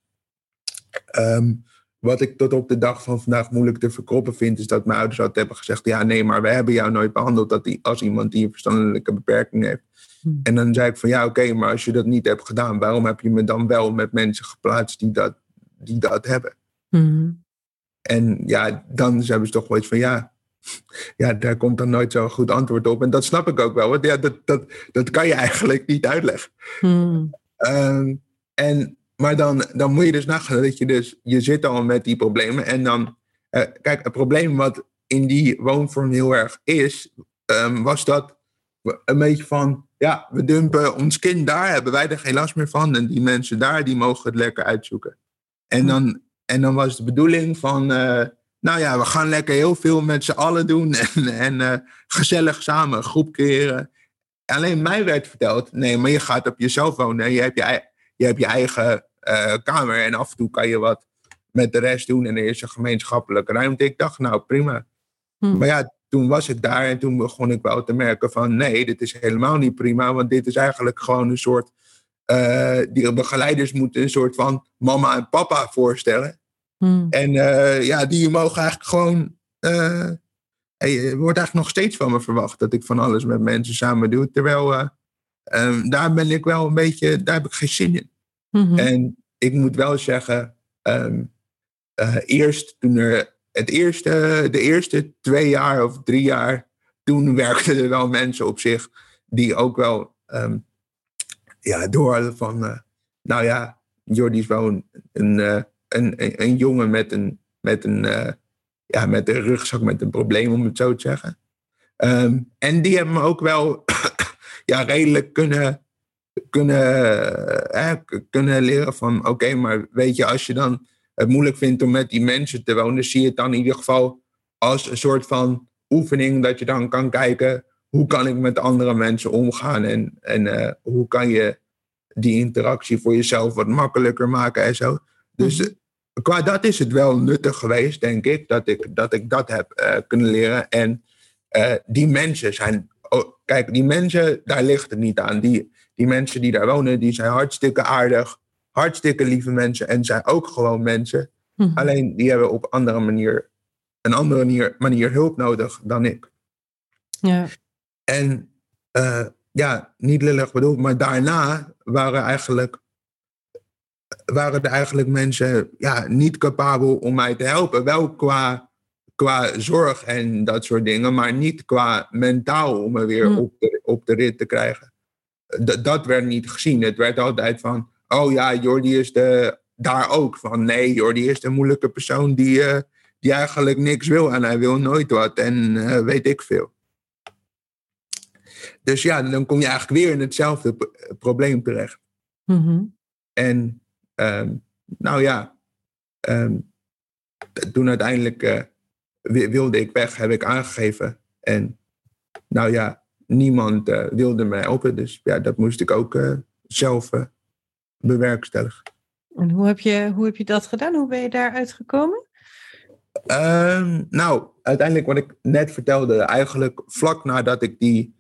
Um, wat ik tot op de dag van vandaag moeilijk te verkroppen vind, is dat mijn ouders altijd hebben gezegd: Ja, nee, maar we hebben jou nooit behandeld dat die, als iemand die een verstandelijke beperking heeft. Hmm. En dan zei ik van ja, oké, okay, maar als je dat niet hebt gedaan, waarom heb je me dan wel met mensen geplaatst die dat, die dat hebben? Hmm. En ja, dan hebben ze toch wel iets van ja, ja, daar komt dan nooit zo'n goed antwoord op. En dat snap ik ook wel, want ja, dat, dat, dat kan je eigenlijk niet uitleggen. Hmm. Um, en maar dan, dan moet je dus nagaan dat je dus, je zit al met die problemen. En dan, uh, kijk, het probleem wat in die woonvorm heel erg is, um, was dat een beetje van, ja, we dumpen ons kind daar, hebben wij er geen last meer van. En die mensen daar, die mogen het lekker uitzoeken. En dan, en dan was de bedoeling van, uh, nou ja, we gaan lekker heel veel met z'n allen doen. En, en uh, gezellig samen groep keren. Alleen mij werd verteld, nee, maar je gaat op jezelf wonen. Je hebt je, je, hebt je eigen uh, kamer en af en toe kan je wat met de rest doen en er is een gemeenschappelijke ruimte. Ik dacht, nou prima. Hm. Maar ja, toen was ik daar en toen begon ik wel te merken van nee, dit is helemaal niet prima, want dit is eigenlijk gewoon een soort, uh, die begeleiders moeten een soort van mama en papa voorstellen. Hm. En uh, ja, die mogen eigenlijk gewoon, uh, er wordt eigenlijk nog steeds van me verwacht dat ik van alles met mensen samen doe, terwijl um, daar ben ik wel een beetje, daar heb ik geen zin in. -hmm. En ik moet wel zeggen, um, uh, eerst toen er het eerste, de eerste twee jaar of drie jaar, toen werkten er wel mensen op zich die ook wel um, ja, door van, uh, nou ja, Jordi is wel een, uh, een, een, een, jongen met een, met, een, ja, met een rugzak met een probleem, om het zo te zeggen. Um, en die hebben me ook wel ja, redelijk kunnen kunnen, eh, kunnen leren van oké, maar weet je, als je dan het moeilijk vindt om met die mensen te wonen, zie je het dan in ieder geval als een soort van oefening dat je dan kan kijken hoe kan ik met andere mensen omgaan en, en uh, hoe kan je die interactie voor jezelf wat makkelijker maken en zo. Dus uh, qua dat is het wel nuttig geweest, denk ik, dat ik dat, ik dat heb uh, kunnen leren. En die mensen zijn, oh, kijk, die mensen, daar ligt het niet aan. Die, die mensen die daar wonen, die zijn hartstikke aardig, hartstikke lieve mensen en zijn ook gewoon mensen. Mhm. Alleen die hebben op andere manier, een andere manier, manier hulp nodig dan ik. Ja. En uh, ja, niet lullig bedoeld, maar daarna waren eigenlijk waren er eigenlijk mensen ja, niet capabel om mij te helpen. Wel qua, qua zorg en dat soort dingen, maar niet qua mentaal om me weer Mm. op, de, op de rit te krijgen. D- dat werd niet gezien. Het werd altijd van, oh ja, Jordi is de, daar ook van. Nee, Jordi is de moeilijke persoon die, eh, die eigenlijk niks wil en hij wil nooit wat en eh, weet ik veel. Dus ja, dan kom je eigenlijk weer in hetzelfde probleem terecht. Mhm. En ehm, nou ja, ehm, toen uiteindelijk uh, wilde ik weg, heb ik aangegeven. En nou ja, niemand uh, wilde me helpen. Dus ja, dat moest ik ook uh, zelf bewerkstelligen. En hoe heb, je, hoe heb je dat gedaan? Hoe ben je daaruit gekomen? Ehm, nou, uiteindelijk wat ik net vertelde, eigenlijk vlak nadat ik die,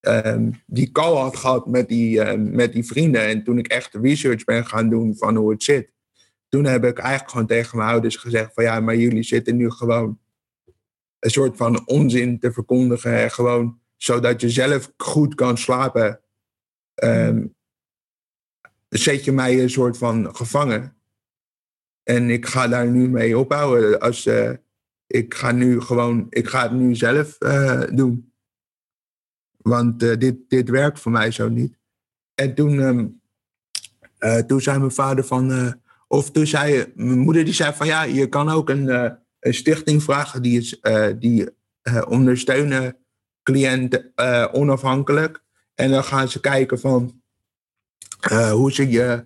um, die call had gehad met die, um, met die vrienden en toen ik echt research ben gaan doen van hoe het zit, toen heb ik eigenlijk gewoon tegen mijn ouders gezegd van ja, maar jullie zitten nu gewoon een soort van onzin te verkondigen en gewoon zodat je zelf goed kan slapen, zet je mij een soort van gevangen. En ik ga daar nu mee ophouden. Als, uh, ik ga nu gewoon, ik ga het nu zelf uh, doen. Want uh, dit, dit werkt voor mij zo niet. En toen, um, toen zei mijn vader van, of toen zei mijn moeder die zei van ja, je kan ook een, een stichting vragen die, is, die ondersteunen cliënten onafhankelijk. En dan gaan ze kijken van hoe ze je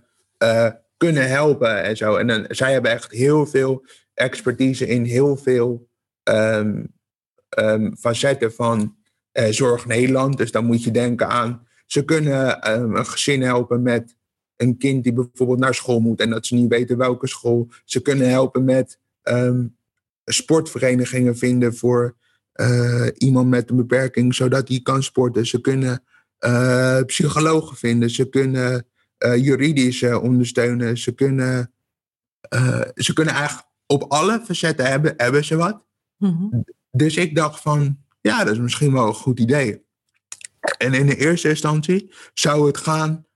kunnen helpen en zo. En dan, zij hebben echt heel veel expertise in heel veel um, um, facetten van uh, Zorg Nederland. Dus dan moet je denken aan, ze kunnen um, een gezin helpen met een kind die bijvoorbeeld naar school moet en dat ze niet weten welke school. Ze kunnen helpen met sportverenigingen vinden voor uh, iemand met een beperking, zodat hij kan sporten. Ze kunnen uh, psychologen vinden, ze kunnen uh, juridisch uh, ondersteunen. Ze kunnen, ze kunnen eigenlijk op alle facetten hebben, hebben ze wat. Mm-hmm. Dus ik dacht van, ja, dat is misschien wel een goed idee. En in de eerste instantie zou het gaan,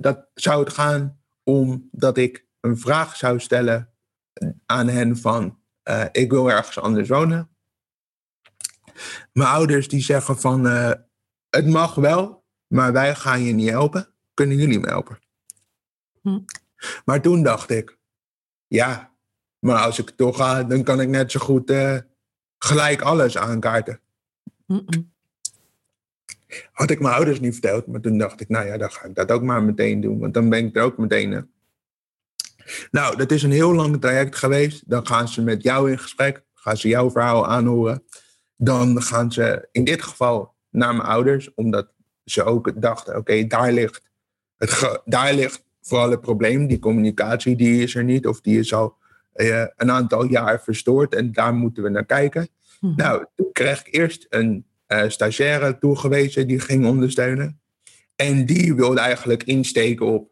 dat, zou het gaan om dat ik een vraag zou stellen aan hen van, ik wil ergens anders wonen. Mijn ouders die zeggen van, het mag wel, maar wij gaan je niet helpen kunnen jullie me helpen? Hm. Maar toen dacht ik, ja, maar als ik toch ga, dan kan ik net zo goed uh, gelijk alles aankaarten. Mm-mm. Had ik mijn ouders niet verteld, maar toen dacht ik, nou ja, dan ga ik dat ook maar meteen doen, want dan ben ik er ook meteen. Nou, dat is een heel lang traject geweest. Dan gaan ze met jou in gesprek, gaan ze jouw verhaal aanhoren. Dan gaan ze in dit geval naar mijn ouders, omdat ze ook dachten, oké, daar ligt het, daar ligt vooral het probleem. Die communicatie die is er niet of die is al uh, een aantal jaar verstoord en daar moeten we naar kijken. Mhm. Nou, toen kreeg ik eerst een uh, stagiaire toegewezen die ging ondersteunen. En die wilde eigenlijk insteken op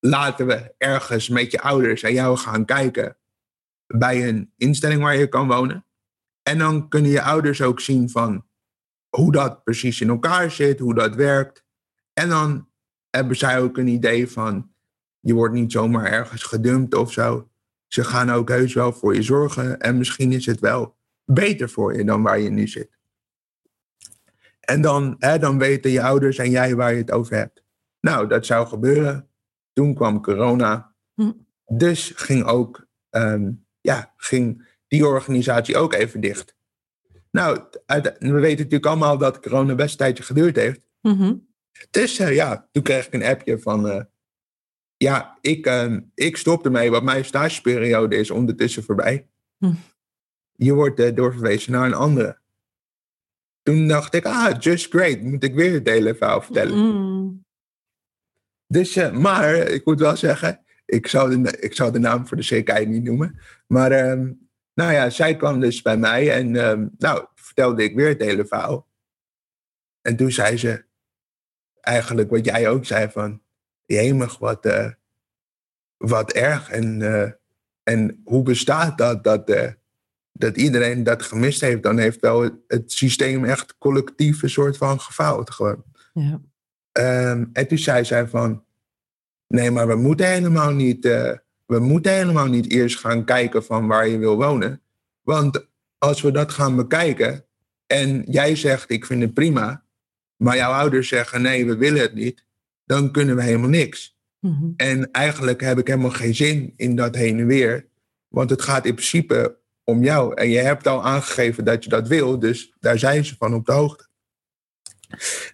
laten we ergens met je ouders en jou gaan kijken bij een instelling waar je kan wonen. En dan kunnen je ouders ook zien van hoe dat precies in elkaar zit, hoe dat werkt. En dan hebben zij ook een idee van, je wordt niet zomaar ergens gedumpt of zo. Ze gaan ook heus wel voor je zorgen en misschien is het wel beter voor je dan waar je nu zit. En dan, hè, dan weten je ouders en jij waar je het over hebt. Nou, dat zou gebeuren. Toen kwam corona. Hm. Dus ging ook, um, ja, ging die organisatie ook even dicht. Nou, uit, we weten natuurlijk allemaal dat corona best een tijdje geduurd heeft. Mm-hmm. Dus uh, ja, toen kreeg ik een appje van... Uh, ja, ik, uh, ik stop ermee, want mijn stageperiode is ondertussen voorbij. Hm. Je wordt doorverwezen naar een andere. Toen dacht ik, ah, just great. Moet ik weer het hele verhaal vertellen. Mm. Dus, maar ik moet wel zeggen... Ik zou, de, ik zou de naam voor de zekerheid niet noemen. Maar um, nou ja, zij kwam dus bij mij en um, nou, vertelde ik weer het hele verhaal. En toen zei ze, eigenlijk wat jij ook zei van, jemig, wat, uh, wat erg. En, uh, en hoe bestaat dat, dat, uh, dat iedereen dat gemist heeft? Dan heeft wel het, het systeem echt collectief een soort van gefaald gewoon. Ja. Um, en toen zei zij van, nee, maar we moeten helemaal niet, we moeten helemaal niet eerst gaan kijken van waar je wil wonen. Want als we dat gaan bekijken en jij zegt, ik vind het prima, maar jouw ouders zeggen nee, we willen het niet, dan kunnen we helemaal niks. Mm-hmm. En eigenlijk heb ik helemaal geen zin in dat heen en weer, want het gaat in principe om jou. En je hebt al aangegeven dat je dat wil, dus daar zijn ze van op de hoogte.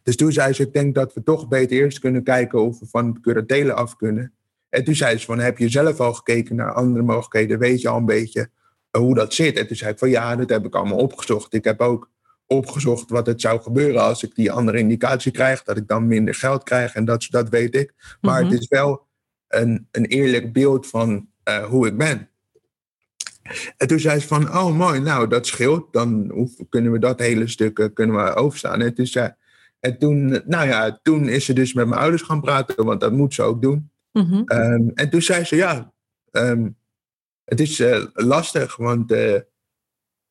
Dus toen zei ze, ik denk dat we toch beter eerst kunnen kijken of we van het curatelen af kunnen. En toen zei ze van, heb je zelf al gekeken naar andere mogelijkheden? Weet je al een beetje hoe dat zit? En toen zei ik van, ja, dat heb ik allemaal opgezocht. Ik heb ook opgezocht wat het zou gebeuren als ik die andere indicatie krijg. Dat ik dan minder geld krijg en dat, dat weet ik. Maar het is wel een, een eerlijk beeld van uh, hoe ik ben. En toen zei ze van, oh mooi, nou dat scheelt. Dan kunnen we dat hele stuk uh, kunnen we overstaan. En toen, zei, en toen, nou ja, toen is ze dus met mijn ouders gaan praten, want dat moet ze ook doen. Mm -hmm. um, en toen zei ze, ja, um, het is uh, lastig, want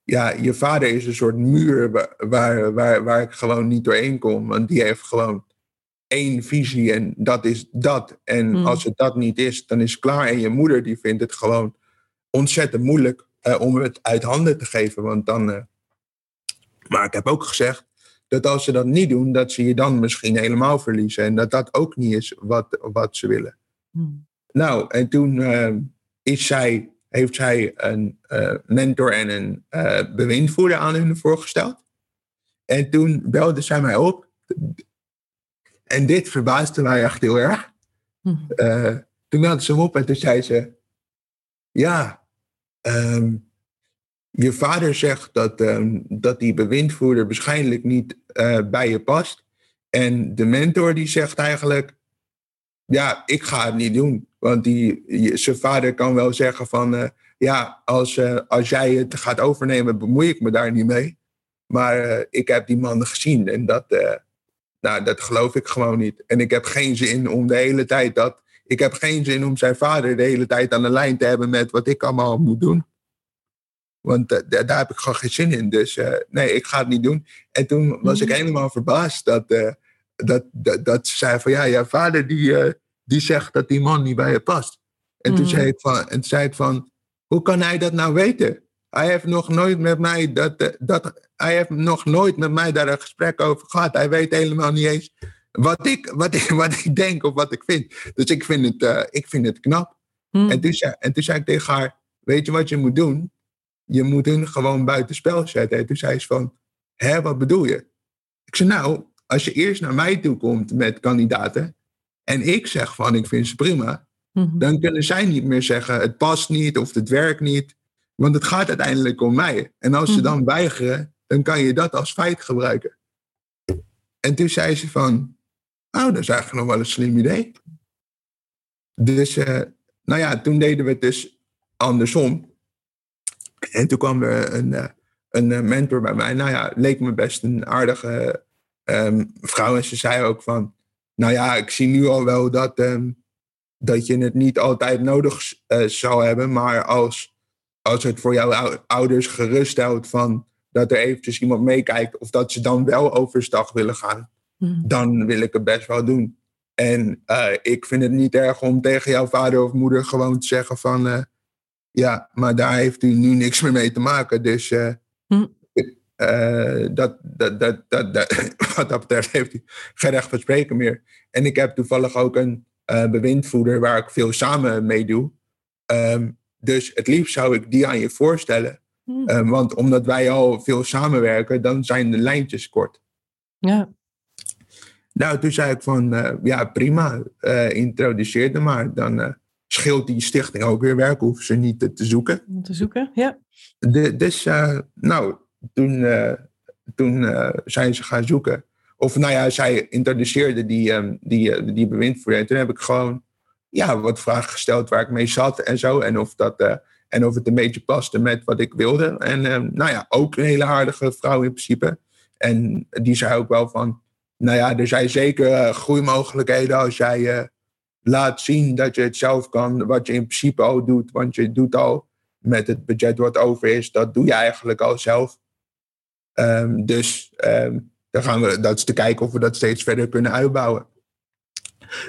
ja, je vader is een soort muur waar, waar, waar ik gewoon niet doorheen kom. Want die heeft gewoon één visie en dat is dat. En mm. als het dat niet is, dan is het klaar. En je moeder die vindt het gewoon ontzettend moeilijk uh, om het uit handen te geven. Want dan. maar ik heb ook gezegd dat als ze dat niet doen, dat ze je dan misschien helemaal verliezen. En dat dat ook niet is wat, wat ze willen. Hmm. Nou, en toen uh, is zij, heeft zij een uh, mentor en een uh, bewindvoerder aan hun voorgesteld. En toen belde zij mij op. En dit verbaasde mij echt heel erg. Hmm. toen belde ze me op en toen zei ze: Ja, um, je vader zegt dat, um, dat die bewindvoerder waarschijnlijk niet bij je past. En de mentor die zegt eigenlijk, ja, ik ga het niet doen. Want die, zijn vader kan wel zeggen van, uh, ja, als, uh, als jij het gaat overnemen, bemoei ik me daar niet mee. Maar uh, ik heb die man gezien en dat, nou, dat geloof ik gewoon niet. En ik heb geen zin om de hele tijd dat, ik heb geen zin om zijn vader de hele tijd aan de lijn te hebben met wat ik allemaal moet doen. Want daar heb ik gewoon geen zin in. Dus nee, ik ga het niet doen. En toen was ik mhm. helemaal verbaasd dat dat, dat, dat ze zei van ja, jouw vader die, uh, die zegt dat die man niet bij je past. En toen mhm. zei ik van, en zei ik van, hoe kan hij dat nou weten? Hij heeft nog nooit met mij dat, eh, dat hij heeft nog nooit met mij daar een gesprek over gehad. Hij weet helemaal niet eens wat ik, wat ik, wat ik denk of wat ik vind. Dus ik vind het, uh, ik vind het knap. Mhm. En, toen zei, en toen zei ik tegen haar, weet je wat je moet doen? Je moet hun gewoon buitenspel zetten. En toen zei ze van, hè, wat bedoel je? Ik zei, nou, als je eerst naar mij toe komt met kandidaten en ik zeg van ik vind ze prima, mhm. dan kunnen zij niet meer zeggen het past niet of het werkt niet. Want het gaat uiteindelijk om mij. En als ze mhm. dan weigeren, dan kan je dat als feit gebruiken. En toen zei ze van, oh, dat is eigenlijk nog wel een slim idee. Dus, uh, nou ja, toen deden we het dus andersom. En toen kwam er een, uh, een eh, mentor bij mij. Nou ja, leek me best een aardige um, vrouw. En ze zei ook van, nou ja, ik zie nu al wel dat, um, dat je het niet altijd nodig uh, zou hebben. Maar als, als het voor jouw ouders geruststelt van dat er eventjes iemand meekijkt. Of dat ze dan wel overstag willen gaan. Mm. Dan wil ik het best wel doen. En uh, ik vind het niet erg om tegen jouw vader of moeder gewoon te zeggen van... Uh, ja, maar daar heeft u nu niks meer mee te maken. Dus uh. Uh, dat, dat, dat, dat, wat dat betreft heeft hij geen recht van spreken meer. En ik heb toevallig ook een uh, bewindvoerder waar ik veel samen mee doe. Um, dus het liefst zou ik die aan je voorstellen. Hmm. Um, want omdat wij al veel samenwerken, dan zijn de lijntjes kort. Ja. Nou, toen zei ik van, uh, ja prima, introduceer hem maar. Dan scheelt die stichting ook weer werk, hoeven ze niet te, te zoeken. Te zoeken, ja. De, dus, nou, toen, uh, toen uh, zijn ze gaan zoeken. Of nou ja, zij introduceerde die, um, die, uh, die bewindvoerder. En toen heb ik gewoon ja, wat vragen gesteld waar ik mee zat en zo. En of, dat, en of het een beetje paste met wat ik wilde. En um, nou ja, ook een hele aardige vrouw in principe. En die zei ook wel van, nou ja, er zijn zeker groeimogelijkheden als jij laat zien dat je het zelf kan, wat je in principe al doet. Want je doet al met het budget wat over is, dat doe je eigenlijk al zelf. Um, dus um, dan gaan we, dat is te kijken of we dat steeds verder kunnen uitbouwen.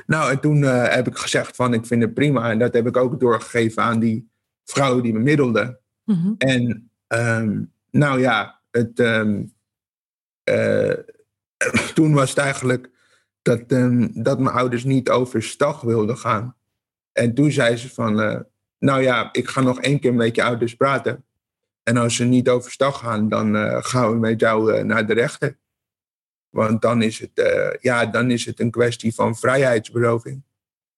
Nou, en toen uh, heb ik gezegd van ik vind het prima. En dat heb ik ook doorgegeven aan die vrouw die me middelde. Mm -hmm. En um, nou ja, het, uh, toen was het eigenlijk dat, dat mijn ouders niet overstag wilden gaan. En toen zei ze van, uh, nou ja, ik ga nog één keer met je ouders praten. En als ze niet overstag gaan, dan uh, gaan we met jou uh, naar de rechter. Want dan is het, eh, ja, dan is het een kwestie van vrijheidsberoving.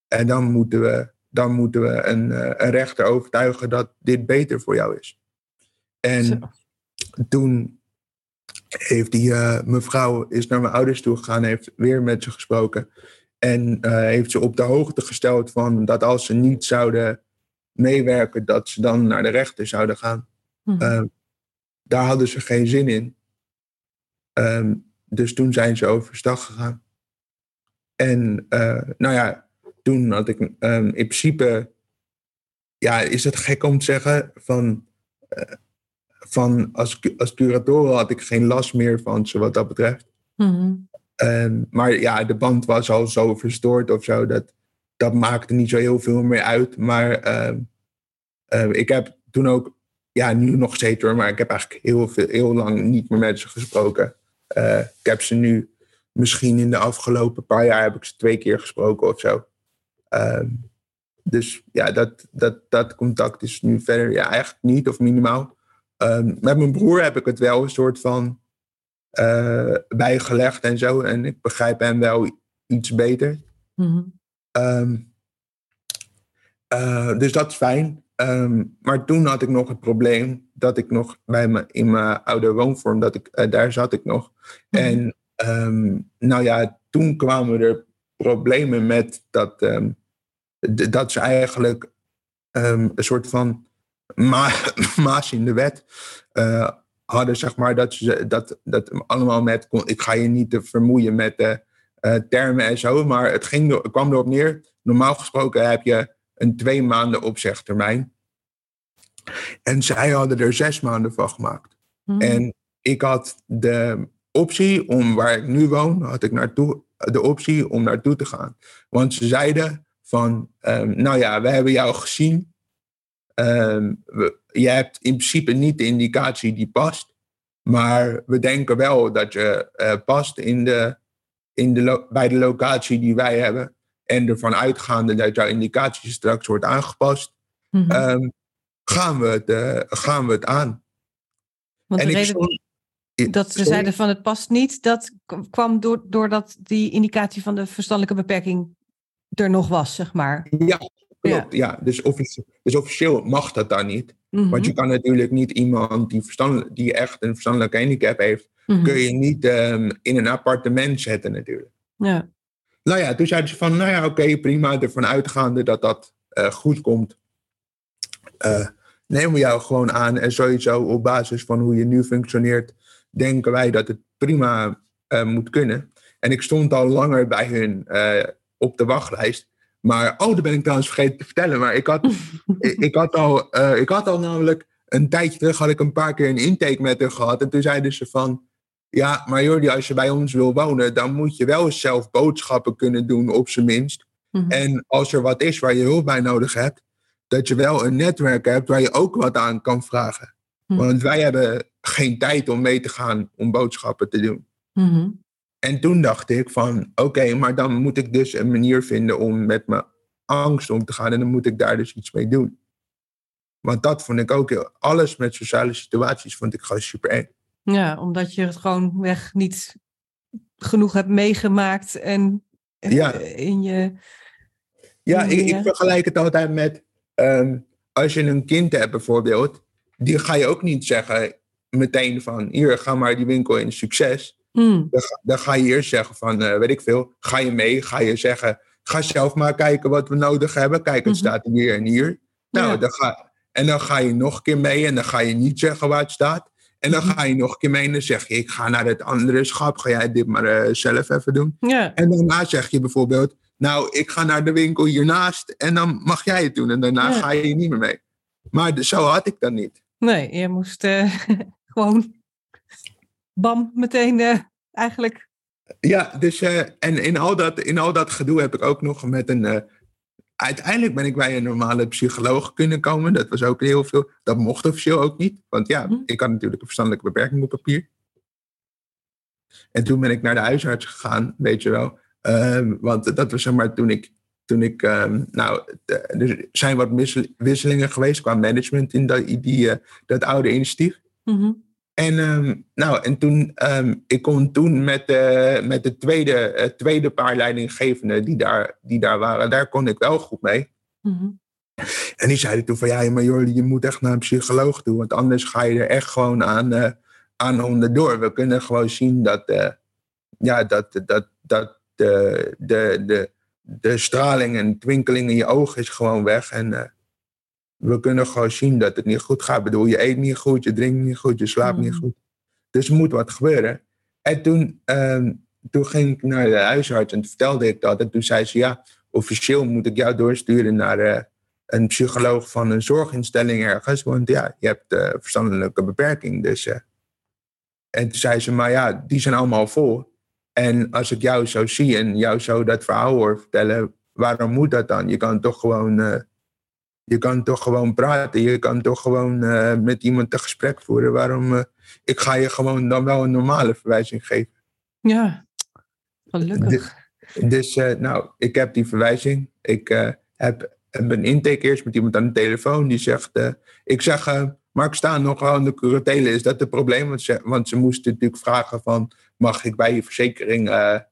En dan moeten we, dan moeten we een, eh, een rechter overtuigen dat dit beter voor jou is. En Zo. toen heeft die eh, mevrouw is naar mijn ouders toe gegaan, heeft weer met ze gesproken. En eh, heeft ze op de hoogte gesteld van dat als ze niet zouden meewerken, dat ze dan naar de rechter zouden gaan. Mhm. Ehm, daar hadden ze geen zin in. Ehm, dus toen zijn ze overstag gegaan. En eh, nou ja, toen had ik ehm, in principe, ja, is het gek om te zeggen, van, eh, van als, als curator had ik geen last meer van ze wat dat betreft. Ehm, maar ja, de band was al zo verstoord of zo. Dat, dat maakte niet zo heel veel meer uit. Maar ehm, ik heb toen ook, ja, nu nog steeds hoor, maar ik heb eigenlijk heel, veel, heel lang niet meer met ze gesproken. Eh, ik heb ze nu, misschien in de afgelopen paar jaar, heb ik ze twee keer gesproken of zo. Ehm, dus ja, dat, dat, dat contact is nu verder ja, eigenlijk niet of minimaal. Ehm, met mijn broer heb ik het wel een soort van eh, bijgelegd en zo. En ik begrijp hem wel iets beter. Mhm. Ehm, eh, dus dat is fijn. Ehm, maar toen had ik nog het probleem dat ik nog bij me in mijn oude woonvorm, dat ik, eh, daar zat ik nog. Mhm. En ehm, nou ja, toen kwamen er problemen met dat, ehm, dat ze eigenlijk een soort van ma maas in de wet eh, hadden, zeg maar, dat ze dat, dat allemaal met, kon- ik ga je niet te vermoeien met de eh, termen en zo, maar het ging, kwam erop neer, normaal gesproken heb je een twee maanden opzegtermijn. En zij hadden er zes maanden van gemaakt. Mhm. En ik had de optie om waar ik nu woon, had ik naartoe, de optie om naartoe te gaan. Want ze zeiden van, ehm, nou ja, we hebben jou gezien. We, je hebt in principe niet de indicatie die past. Maar we denken wel dat je eh, past in de, in de bij de locatie die wij hebben. En ervan uitgaande dat jouw indicatie straks wordt aangepast, Mhm. ehm, gaan, we het, eh, gaan we het aan. Want en de reden stond- dat ze zeiden van het past niet, dat kwam door, doordat die indicatie van de verstandelijke beperking er nog was, zeg maar. Ja, klopt. Ja. Dus, dus officieel mag dat dan niet. Mhm. Want je kan natuurlijk niet iemand die, verstand, die echt een verstandelijke handicap heeft, Mhm. kun je niet ehm, in een appartement zetten natuurlijk. Ja. Nou ja, toen zeiden ze van, nou ja, oké, prima, ervan uitgaande dat dat eh, goed komt. eh, nemen we jou gewoon aan en sowieso op basis van hoe je nu functioneert, denken wij dat het prima eh, moet kunnen. En ik stond al langer bij hun op de wachtlijst. Maar, oh, dat ben ik trouwens vergeten te vertellen. Maar ik had, ik, ik had, al, ik had al namelijk een tijdje terug had ik een paar keer een intake met haar gehad. En toen zeiden ze van, ja, maar Jordi, als je bij ons wil wonen, dan moet je wel zelf boodschappen kunnen doen, op zijn minst. Mhm. En als er wat is waar je hulp bij nodig hebt, dat je wel een netwerk hebt waar je ook wat aan kan vragen. Mhm. Want wij hebben geen tijd om mee te gaan om boodschappen te doen. Mhm. En toen dacht ik van, oké, maar dan moet ik dus een manier vinden om met mijn angst om te gaan. En dan moet ik daar dus iets mee doen. Want dat vond ik ook heel, alles met sociale situaties vond ik gewoon super eng. Ja, omdat je het gewoon weg niet genoeg hebt meegemaakt en eh, Ja. in je. Ja, ik, ik vergelijk het altijd met ehm, als je een kind hebt bijvoorbeeld, die ga je ook niet zeggen meteen van hier, ga maar die winkel in, succes. Hmm. Dan, ga- dan ga je eerst zeggen van, eh, weet ik veel, ga je mee, ga je zeggen, ga zelf maar kijken wat we nodig hebben. Kijk, het Mhm. staat hier en hier. Nou, Ja. dan ga, en dan ga je nog een keer mee en dan ga je niet zeggen waar het staat. En dan Mhm. ga je nog een keer mee en dan zeg je, ik ga naar het andere schap, ga jij dit maar eh, zelf even doen. Ja. En daarna zeg je bijvoorbeeld, nou, ik ga naar de winkel hiernaast en dan mag jij het doen. En daarna Ja. ga je niet meer mee. Maar zo had ik dat niet. Nee, je moest eh, gewoon bam, meteen eh, eigenlijk. Ja, dus en in al, dat, in al dat gedoe heb ik ook nog met een. Uiteindelijk ben ik bij een normale psycholoog kunnen komen. Dat was ook heel veel. Dat mocht officieel ook niet. Want ja, Mhm. ik had natuurlijk een verstandelijke beperking op papier. En toen ben ik naar de huisarts gegaan, weet je wel. Ehm, want dat was zeg maar toen ik. Toen ik ehm, nou, er zijn wat wissel- wisselingen geweest qua management in dat, die, eh, dat oude initiatief. Mhm. En, ehm, nou, en toen, ehm, ik kon toen met, de met de tweede, het tweede paar leidinggevenden die daar, die daar waren, daar kon ik wel goed mee. Mhm. En die zeiden toen van, ja, maar Jordi, je moet echt naar een psycholoog toe, want anders ga je er echt gewoon aan, uh, aan onderdoor. We kunnen gewoon zien dat, uh, ja, dat, dat, dat de, de, de, de straling en twinkeling in je ogen is gewoon weg. En uh, we kunnen gewoon zien dat het niet goed gaat. Ik bedoel, je eet niet goed, je drinkt niet goed, je slaapt niet goed. Dus er moet wat gebeuren. En toen, um, toen ging ik naar de huisarts en vertelde ik dat. En toen zei ze, ja, officieel moet ik jou doorsturen naar uh, een psycholoog van een zorginstelling ergens. Want ja, je hebt uh, verstandelijke beperking. Dus, uh, en toen zei ze, maar ja, die zijn allemaal vol. En als ik jou zo zie en jou zo dat verhaal hoor vertellen, waarom moet dat dan? Je kan toch gewoon je kan toch gewoon praten. Je kan toch gewoon uh, met iemand een gesprek voeren. Waarom? Uh, ik ga je gewoon dan wel een normale verwijzing geven. Ja, gelukkig. Dus, dus uh, nou, ik heb die verwijzing. Ik heb, heb, een intake eerst met iemand aan de telefoon. Die zegt, ik zeg, maar ik sta nog aan de curatele. Is dat het probleem? Want ze, want ze moesten natuurlijk vragen van, mag ik bij je verzekering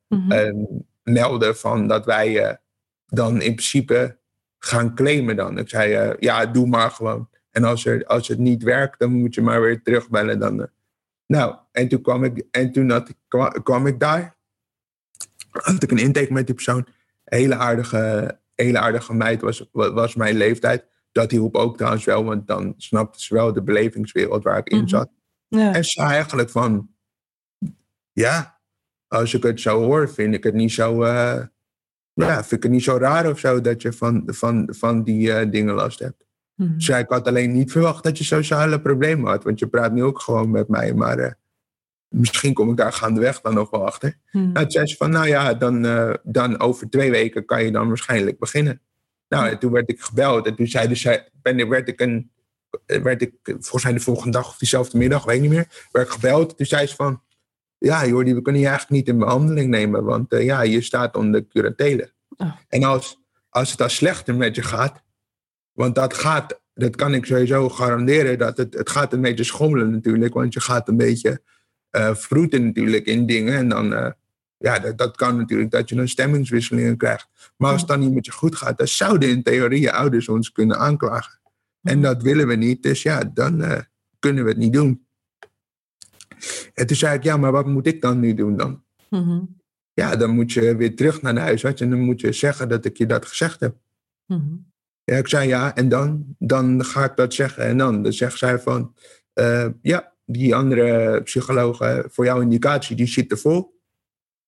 mm-hmm. melden van dat wij dan in principe gaan claimen dan. Ik zei, uh, ja, doe maar gewoon. En als, er, als het niet werkt, dan moet je maar weer terugbellen. Dan, uh. Nou, en toen, kwam ik, en toen had, kwam, kwam ik daar. Had ik een intake met die persoon. Hele aardige, hele aardige meid was, was mijn leeftijd. Dat hielp ook trouwens wel, want dan snapte ze wel de belevingswereld waar ik in Mhm. zat. Ja. En ze zei eigenlijk van, ja, als ik het zo hoor, vind ik het niet zo, uh, ja, vind ik het niet zo raar of zo dat je van, van, van die uh, dingen last hebt. Mhm. Zei ik had alleen niet verwacht dat je sociale problemen had, want je praat nu ook gewoon met mij, maar uh, misschien kom ik daar gaandeweg dan nog wel achter. Mhm. Nou, toen zei ze van, nou ja, dan, uh, dan over twee weken kan je dan waarschijnlijk beginnen. Nou, en toen werd ik gebeld en toen zeiden zij, ben, werd ik een, werd ik volgens mij de volgende dag of diezelfde middag, weet ik niet meer, werd ik gebeld. Toen zei ze van, ja Jordi, we kunnen je eigenlijk niet in behandeling nemen, want uh, ja, je staat onder curatele. Oh. En als, als het dan slechter met je gaat, want dat gaat, dat kan ik sowieso garanderen, dat het, het gaat een beetje schommelen natuurlijk, want je gaat een beetje uh, vroeten natuurlijk in dingen en dan, uh, ja, dat, dat kan natuurlijk dat je een stemmingswisselingen krijgt. Maar als het dan niet met je goed gaat, dan zouden in theorie je ouders ons kunnen aanklagen. En dat willen we niet, dus ja, dan kunnen we het niet doen. En toen zei ik, ja, maar wat moet ik dan nu doen dan? Mm-hmm. Ja, dan moet je weer terug naar de huisarts en dan moet je zeggen dat ik je dat gezegd heb. Mm-hmm. Ja, ik zei ja, en dan? Dan ga ik dat zeggen. En dan, dan zegt zij van, uh, ja, die andere psycholoog voor jouw indicatie, die zit er vol.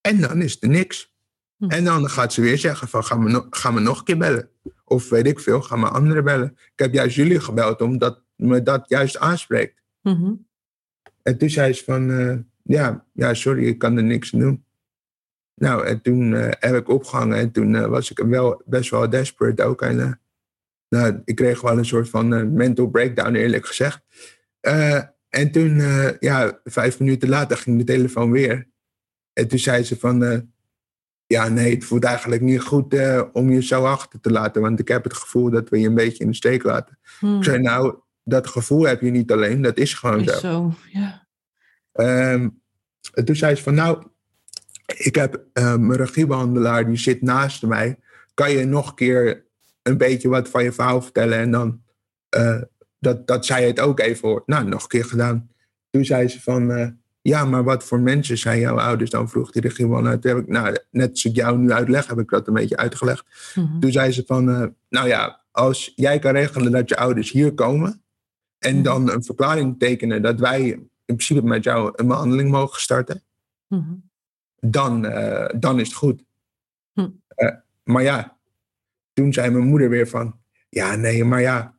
En dan is er niks. Hm. En dan gaat ze weer zeggen van, ga me, no ga me nog een keer bellen. Of weet ik veel, ga me anderen bellen. Ik heb juist jullie gebeld omdat me dat juist aanspreekt. En toen zei ze van, uh, ja, ja, sorry, ik kan er niks aan doen. Nou, en toen uh, heb ik opgehangen en toen uh, was ik wel best wel desperate ook. En nou, ik kreeg wel een soort van mental breakdown, eerlijk gezegd. en toen, ja, vijf minuten later ging de telefoon weer. En toen zei ze van, ja, nee, het voelt eigenlijk niet goed om je zo achter te laten. Want ik heb het gevoel dat we je een beetje in de steek laten. Mm. Ik zei, nou, dat gevoel heb je niet alleen, dat is gewoon Is zo. zo, ja. Um, en toen zei ze van, nou, ik heb uh, mijn regiebehandelaar, die zit naast mij. Kan je nog een keer een beetje wat van je verhaal vertellen? En dan, uh, dat, dat zij het ook even hoort. Nou, nog een keer gedaan. Toen zei ze van, uh, ja, maar wat voor mensen zijn jouw ouders? Dan vroeg die regiebehandelaar. Toen heb ik, nou, net als ik jou nu uitleg, heb ik dat een beetje uitgelegd. Mm-hmm. Toen zei ze van, uh, nou ja, als jij kan regelen dat je ouders hier komen... en Mhm. dan een verklaring tekenen dat wij in principe met jou een behandeling mogen starten... Mm-hmm. dan, uh, dan is het goed. Hm. Uh, maar ja, toen zei mijn moeder weer van, ja, nee, maar ja,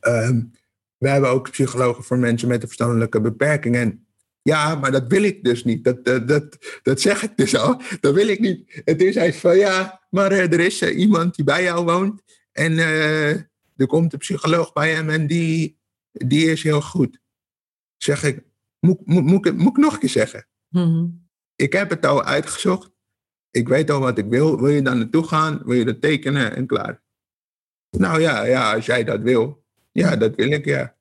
um, we hebben ook psychologen voor mensen met een verstandelijke beperking. En ja, maar dat wil ik dus niet. Dat, dat, dat, dat zeg ik dus al. Dat wil ik niet. En toen zei ze van, ja, maar uh, er is iemand die bij jou woont. En uh, er komt een psycholoog bij hem en die, die is heel goed. Zeg ik, moet, moet, moet, ik, moet ik nog een keer zeggen? Mm-hmm. Ik heb het al uitgezocht. Ik weet al wat ik wil. Wil je daar naartoe gaan? Wil je dat tekenen? En klaar. Nou ja, ja als jij dat wil. Ja, dat wil ik, ja.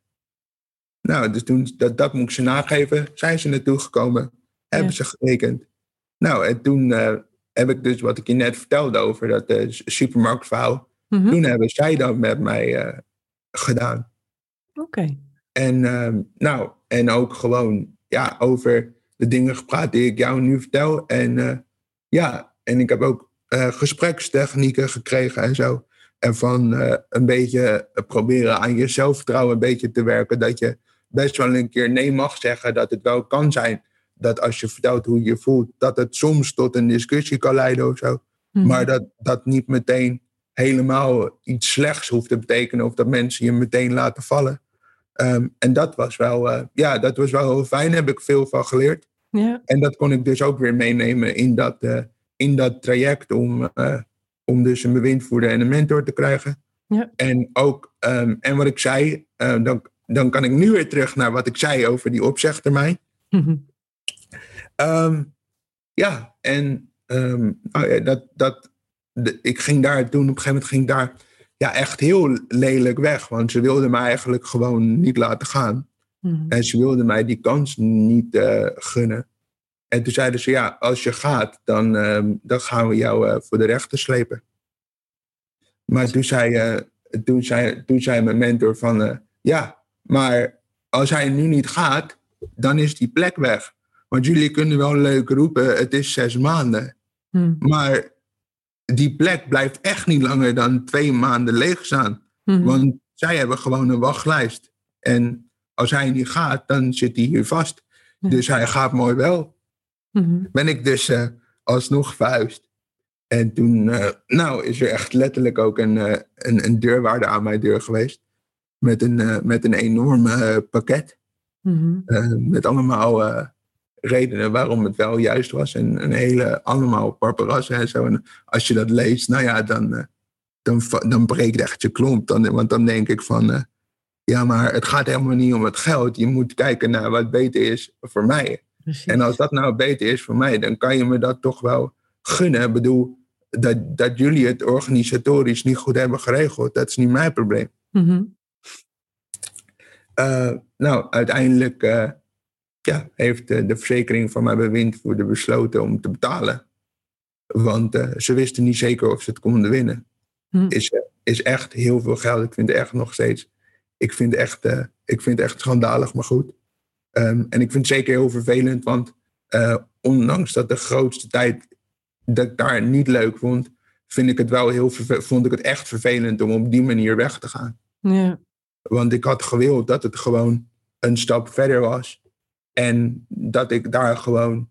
Nou, dus toen, dat, dat moet ik ze nageven. Zijn ze naartoe gekomen, hebben ze getekend. Nou, en toen uh, heb ik dus wat ik je net vertelde over dat uh, supermarktverhaal. Mm Toen hebben zij dat met mij uh, gedaan. Oké. En, ehm, nou, en ook gewoon ja, over de dingen gepraat die ik jou nu vertel. En ja, en ik heb ook gesprekstechnieken gekregen en zo. En van een beetje proberen aan je zelfvertrouwen een beetje te werken. Dat je best wel een keer nee mag zeggen. Dat het wel kan zijn dat als je vertelt hoe je voelt, dat het soms tot een discussie kan leiden of zo. Mhm. Maar dat dat niet meteen helemaal iets slechts hoeft te betekenen of dat mensen je meteen laten vallen. Ehm, en dat was wel, uh, ja, dat was wel heel fijn. Daar heb ik veel van geleerd. Ja. En dat kon ik dus ook weer meenemen in dat, uh, in dat traject om, uh, om dus een bewindvoerder en een mentor te krijgen. Ja. En ook, um, en wat ik zei, dan, dan kan ik nu weer terug naar wat ik zei over die opzegtermijn. Mm Um, ja, en oh ja, dat, dat, de, ik ging daar toen, op een gegeven moment ging ik daar ja, echt heel lelijk weg. Want ze wilden mij eigenlijk gewoon niet laten gaan. Mm. En ze wilden mij die kans niet uh, gunnen. En toen zeiden ze, ja, als je gaat, dan, um, dan gaan we jou uh, voor de rechter slepen. Maar toen zei, uh, toen zei, toen zei mijn mentor van, ja, maar als hij nu niet gaat, dan is die plek weg. Want jullie kunnen wel leuk roepen, het is zes maanden. Hmm. Maar die plek blijft echt niet langer dan twee maanden leeg staan. Hmm. Want zij hebben gewoon een wachtlijst. En als hij niet gaat, dan zit hij hier vast. Ja. Dus hij gaat mooi wel. Hmm. Ben ik dus uh, alsnog verhuisd. En toen, uh, nou, is er echt letterlijk ook een, uh, een, een deurwaarde aan mijn deur geweest. Met een, met een enorm pakket. -hmm. met allemaal redenen waarom het wel juist was. En een hele allemaal parperassen en zo. En als je dat leest, nou ja, dan, uh, dan, dan breekt echt je klomp. Dan, want dan denk ik van, uh, ja, maar het gaat helemaal niet om het geld. Je moet kijken naar wat beter is voor mij. Precies. En als dat nou beter is voor mij, dan kan je me dat toch wel gunnen. Ik bedoel, dat, dat jullie het organisatorisch niet goed hebben geregeld, dat is niet mijn probleem. Mm -hmm. uh, nou, uiteindelijk ja, heeft de verzekering van mijn bewindvoerder besloten om te betalen. Want uh, ze wisten niet zeker of ze het konden winnen. Hm. Is, uh, is echt heel veel geld. Ik vind het echt nog steeds. Ik vind het echt, uh, ik vind echt schandalig, maar goed. Um, en ik vind het zeker heel vervelend, want ondanks dat de grootste tijd dat ik daar niet leuk vond, vind ik het wel heel vond ik het echt vervelend om op die manier weg te gaan. Ja. Want ik had gewild dat het gewoon een stap verder was. En dat ik daar gewoon,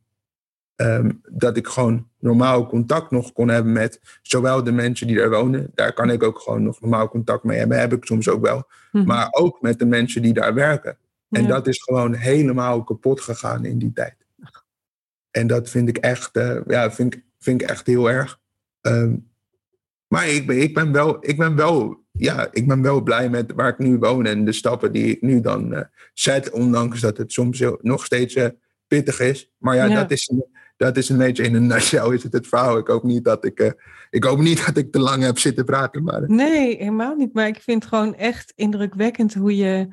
um, dat ik gewoon normaal contact nog kon hebben met zowel de mensen die daar wonen. Daar kan ik ook gewoon nog normaal contact mee hebben. Heb ik soms ook wel. Mhm. Maar ook met de mensen die daar werken. En Ja. dat is gewoon helemaal kapot gegaan in die tijd. En dat vind ik echt, uh, ja, vind vind ik echt heel erg. Um, maar ik ben, ik, ben wel, ik, ben wel, ja, ik ben wel blij met waar ik nu woon en de stappen die ik nu dan uh, zet. Ondanks dat het soms heel, nog steeds uh, pittig is. Maar ja, Ja. Dat, is, dat is een beetje in een nutshell is het het verhaal. Ik hoop niet dat ik, uh, ik, hoop niet dat ik te lang heb zitten praten. Maar, Nee, helemaal niet. Maar ik vind het gewoon echt indrukwekkend hoe je,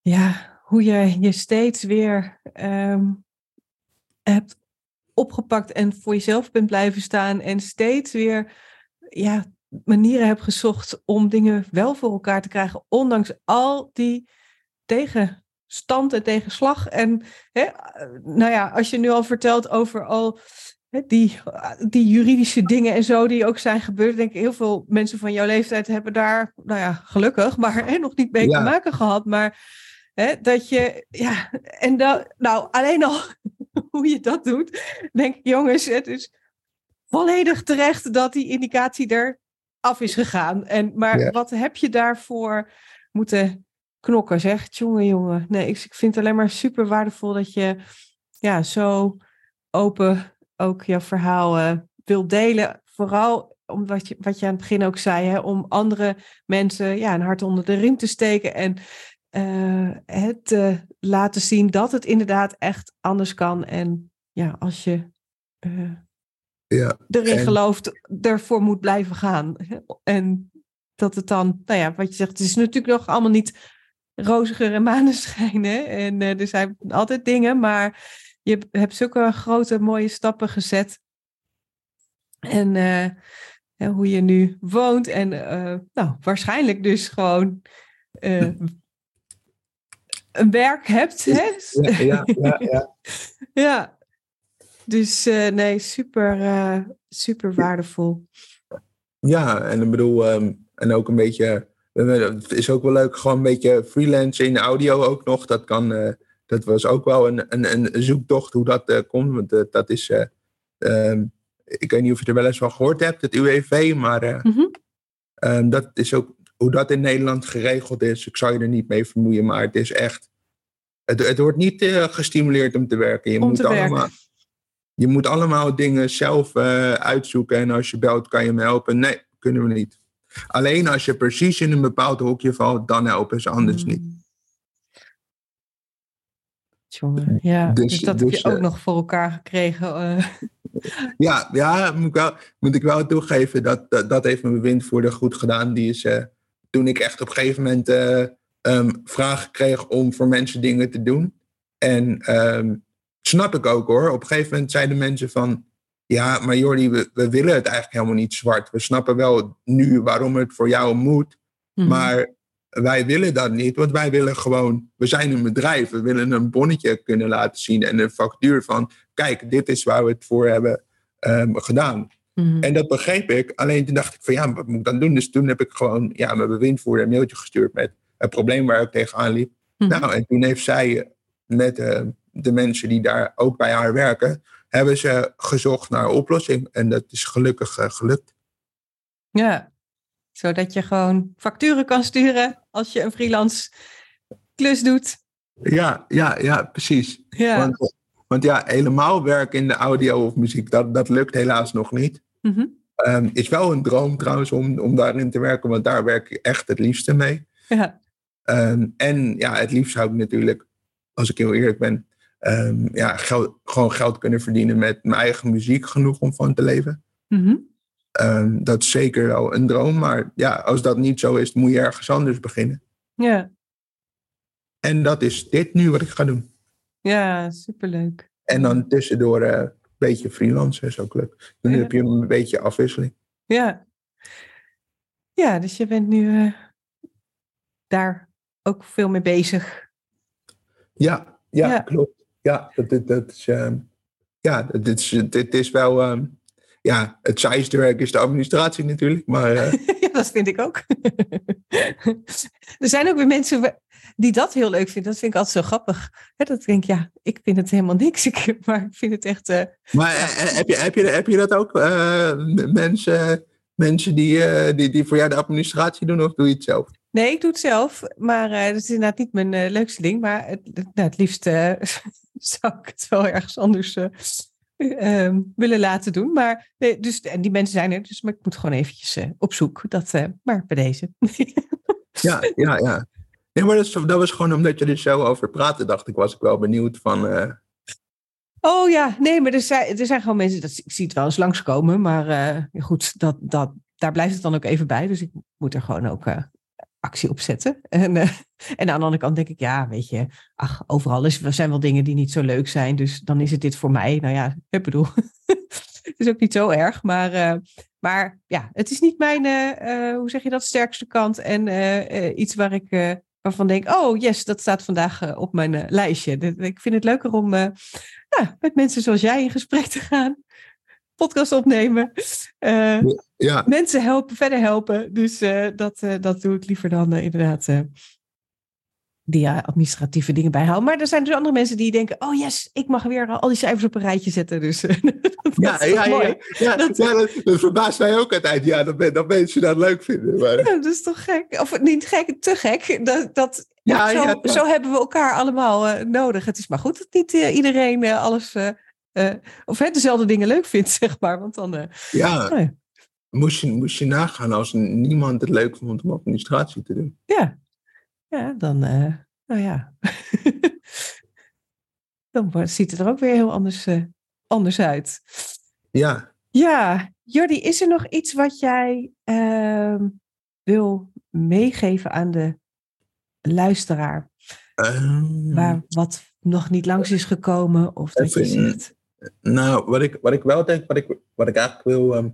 ja, hoe je je steeds weer um, hebt opgepakt en voor jezelf bent blijven staan. En steeds weer ja, manieren hebt gezocht om dingen wel voor elkaar te krijgen. Ondanks al die tegenstand en tegenslag. En hè, nou ja, als je nu al vertelt over al hè, die, die juridische dingen en zo die ook zijn gebeurd. Denk ik, heel veel mensen van jouw leeftijd hebben daar, nou ja, gelukkig, maar hè, nog niet mee Ja. te maken gehad. Maar hè, dat je, ja, en dat, nou, alleen al hoe je dat doet, denk ik, jongens, het is volledig terecht dat die indicatie er af is gegaan. En, maar Ja. wat heb je daarvoor moeten knokken, zeg? Jongen, jongen. Nee, ik, ik vind het alleen maar super waardevol dat je ja, zo open ook jouw verhaal eh, wilt delen. Vooral om wat je, wat je aan het begin ook zei, hè, om andere mensen ja, een hart onder de riem te steken en eh, het te laten zien dat het inderdaad echt anders kan. En ja, als je eh, ja. erin En- gelooft, ervoor moet blijven gaan. En dat het dan, nou ja, wat je zegt, het is natuurlijk nog allemaal niet roziger en maneschijnen. En er zijn altijd dingen, maar je hebt zulke grote mooie stappen gezet. En hoe je nu woont en nou, waarschijnlijk dus gewoon een werk hebt. Hè? Ja, ja, ja. ja. Dus uh, nee, super, uh, super waardevol. Ja, en ik bedoel, um, en ook een beetje, het is ook wel leuk, gewoon een beetje freelance in audio ook nog. Dat kan, uh, dat was ook wel een, een, een zoektocht hoe dat komt. Want dat is, um, ik weet niet of je er wel eens van gehoord hebt, het UWV, maar mm -hmm. um, dat is ook hoe dat in Nederland geregeld is, ik zou je er niet mee vermoeien, maar het is echt. Het, het wordt niet uh, gestimuleerd om te werken. Je, om moet, te allemaal, werken. Je moet allemaal dingen zelf uh, uitzoeken. En als je belt, kan je me helpen. Nee, kunnen we niet. Alleen als je precies in een bepaald hoekje valt, dan helpen ze anders mm. niet. Jongen, ja, dus, dus dat dus, heb je ook uh, nog voor elkaar gekregen. uh. Ja, ja moet, ik wel, moet ik wel toegeven, dat, dat, dat heeft mijn bewindvoerder goed gedaan. Die is, uh, toen ik echt op een gegeven moment um, vragen kreeg om voor mensen dingen te doen. En um, snap ik ook hoor. Op een gegeven moment zeiden mensen van... Ja, maar Jordi, we, we willen het eigenlijk helemaal niet zwart. We snappen wel nu waarom het voor jou moet. Mm -hmm. Maar wij willen dat niet, want wij willen gewoon... We zijn een bedrijf, we willen een bonnetje kunnen laten zien... en een factuur van... Kijk, dit is waar we het voor hebben um, gedaan. Mm-hmm. En dat begreep ik. Alleen toen dacht ik van ja, wat moet ik dan doen? Dus toen heb ik gewoon ja, mijn bewindvoerder een mailtje gestuurd met het probleem waar ik tegenaan liep. Mm-hmm. Nou, en toen heeft zij met uh, de mensen die daar ook bij haar werken, hebben ze gezocht naar een oplossing. En dat is gelukkig uh, gelukt. Ja, zodat je gewoon facturen kan sturen als je een freelance klus doet. Ja, ja, ja, precies. Ja. Want, want ja, helemaal werken in de audio of muziek, dat, dat lukt helaas nog niet. Mm-hmm. Um, is wel een droom trouwens om, om daarin te werken, want daar werk ik echt het liefste mee. Ja. Um, en ja, het liefst zou ik natuurlijk, als ik heel eerlijk ben, um, ja, geld, gewoon geld kunnen verdienen met mijn eigen muziek genoeg om van te leven. Mm-hmm. dat is zeker wel een droom, maar ja, als dat niet zo is, moet je ergens anders beginnen. Ja. En dat is dit nu wat ik ga doen. Ja, superleuk. En dan tussendoor uh, een beetje freelance is ook leuk. Dan Ja. heb je een beetje afwisseling. Ja. Ja, dus je bent nu uh, daar ook veel mee bezig. Ja, ja, Ja. klopt. Ja, dat, dat, dat is, uh, ja, dit is, dit is wel. Uh, ja, het saaiste werk is de administratie natuurlijk. Maar uh, ja, dat vind ik ook. er zijn ook weer mensen die dat heel leuk vinden. Dat vind ik altijd zo grappig. He, dat denk ik, ja, ik vind het helemaal niks. Ik, maar ik vind het echt. Uh, maar ja. heb, je, heb, je, heb je dat ook? mensen mensen die, die, die voor jou de administratie doen, of doe je het zelf? Nee, ik doe het zelf. Maar uh, dat is inderdaad niet mijn uh, leukste ding. Maar het, nou, het liefst uh, zou ik het wel ergens anders um, willen laten doen. Maar nee, dus, en die mensen zijn er, dus maar ik moet gewoon eventjes op zoek. Dat, maar bij deze. ja, ja, ja. Nee, maar dat, is, dat, was gewoon omdat je er zo over praatte, dacht ik, was ik wel benieuwd van... Oh ja, nee, maar er zijn, er zijn gewoon mensen, dat, ik zie het wel eens langskomen, maar goed, dat, dat, daar blijft het dan ook even bij. Dus ik moet er gewoon ook actie opzetten. En, uh, en aan de andere kant denk ik, ja, weet je, ach, overal is, er zijn wel dingen die niet zo leuk zijn, dus dan is het dit voor mij. Nou ja, ik bedoel, het is ook niet zo erg, maar, uh, maar ja, het is niet mijn, uh, hoe zeg je dat, sterkste kant en iets waar ik, waarvan denk, oh yes, dat staat vandaag op mijn lijstje. Ik vind het leuker om met mensen zoals jij in gesprek te gaan podcast opnemen. Uh, ja. Mensen helpen, verder helpen. Dus uh, dat, uh, dat doe ik liever dan inderdaad die administratieve dingen bijhouden. Maar er zijn dus andere mensen die denken: oh yes, ik mag weer al die cijfers op een rijtje zetten. Dus dat ja, ja, ja, ja, ja, dat, ja, dat, dat verbaast mij ook altijd. Ja, dat, dat mensen dat leuk vinden. Maar... Ja, dat is toch gek? Of niet gek, te gek. Dat, dat, ja, zo, ja, zo hebben we elkaar allemaal nodig. Het is maar goed dat niet iedereen alles uh, of hè, dezelfde dingen leuk vindt, zeg maar. Want dan, uh, ja, oh ja. Moest, je, moest je nagaan als niemand het leuk vond om administratie te doen. Ja, ja dan, uh, nou ja. dan ziet het er ook weer heel anders, anders uit. Ja. Ja, Jordi, is er nog iets wat jij ehm, wil meegeven aan de luisteraar? Ehm, Waar wat nog niet langs is gekomen? Of dat je zegt, Nou, wat ik, wat ik wel denk, wat ik, wat ik eigenlijk wil ehm,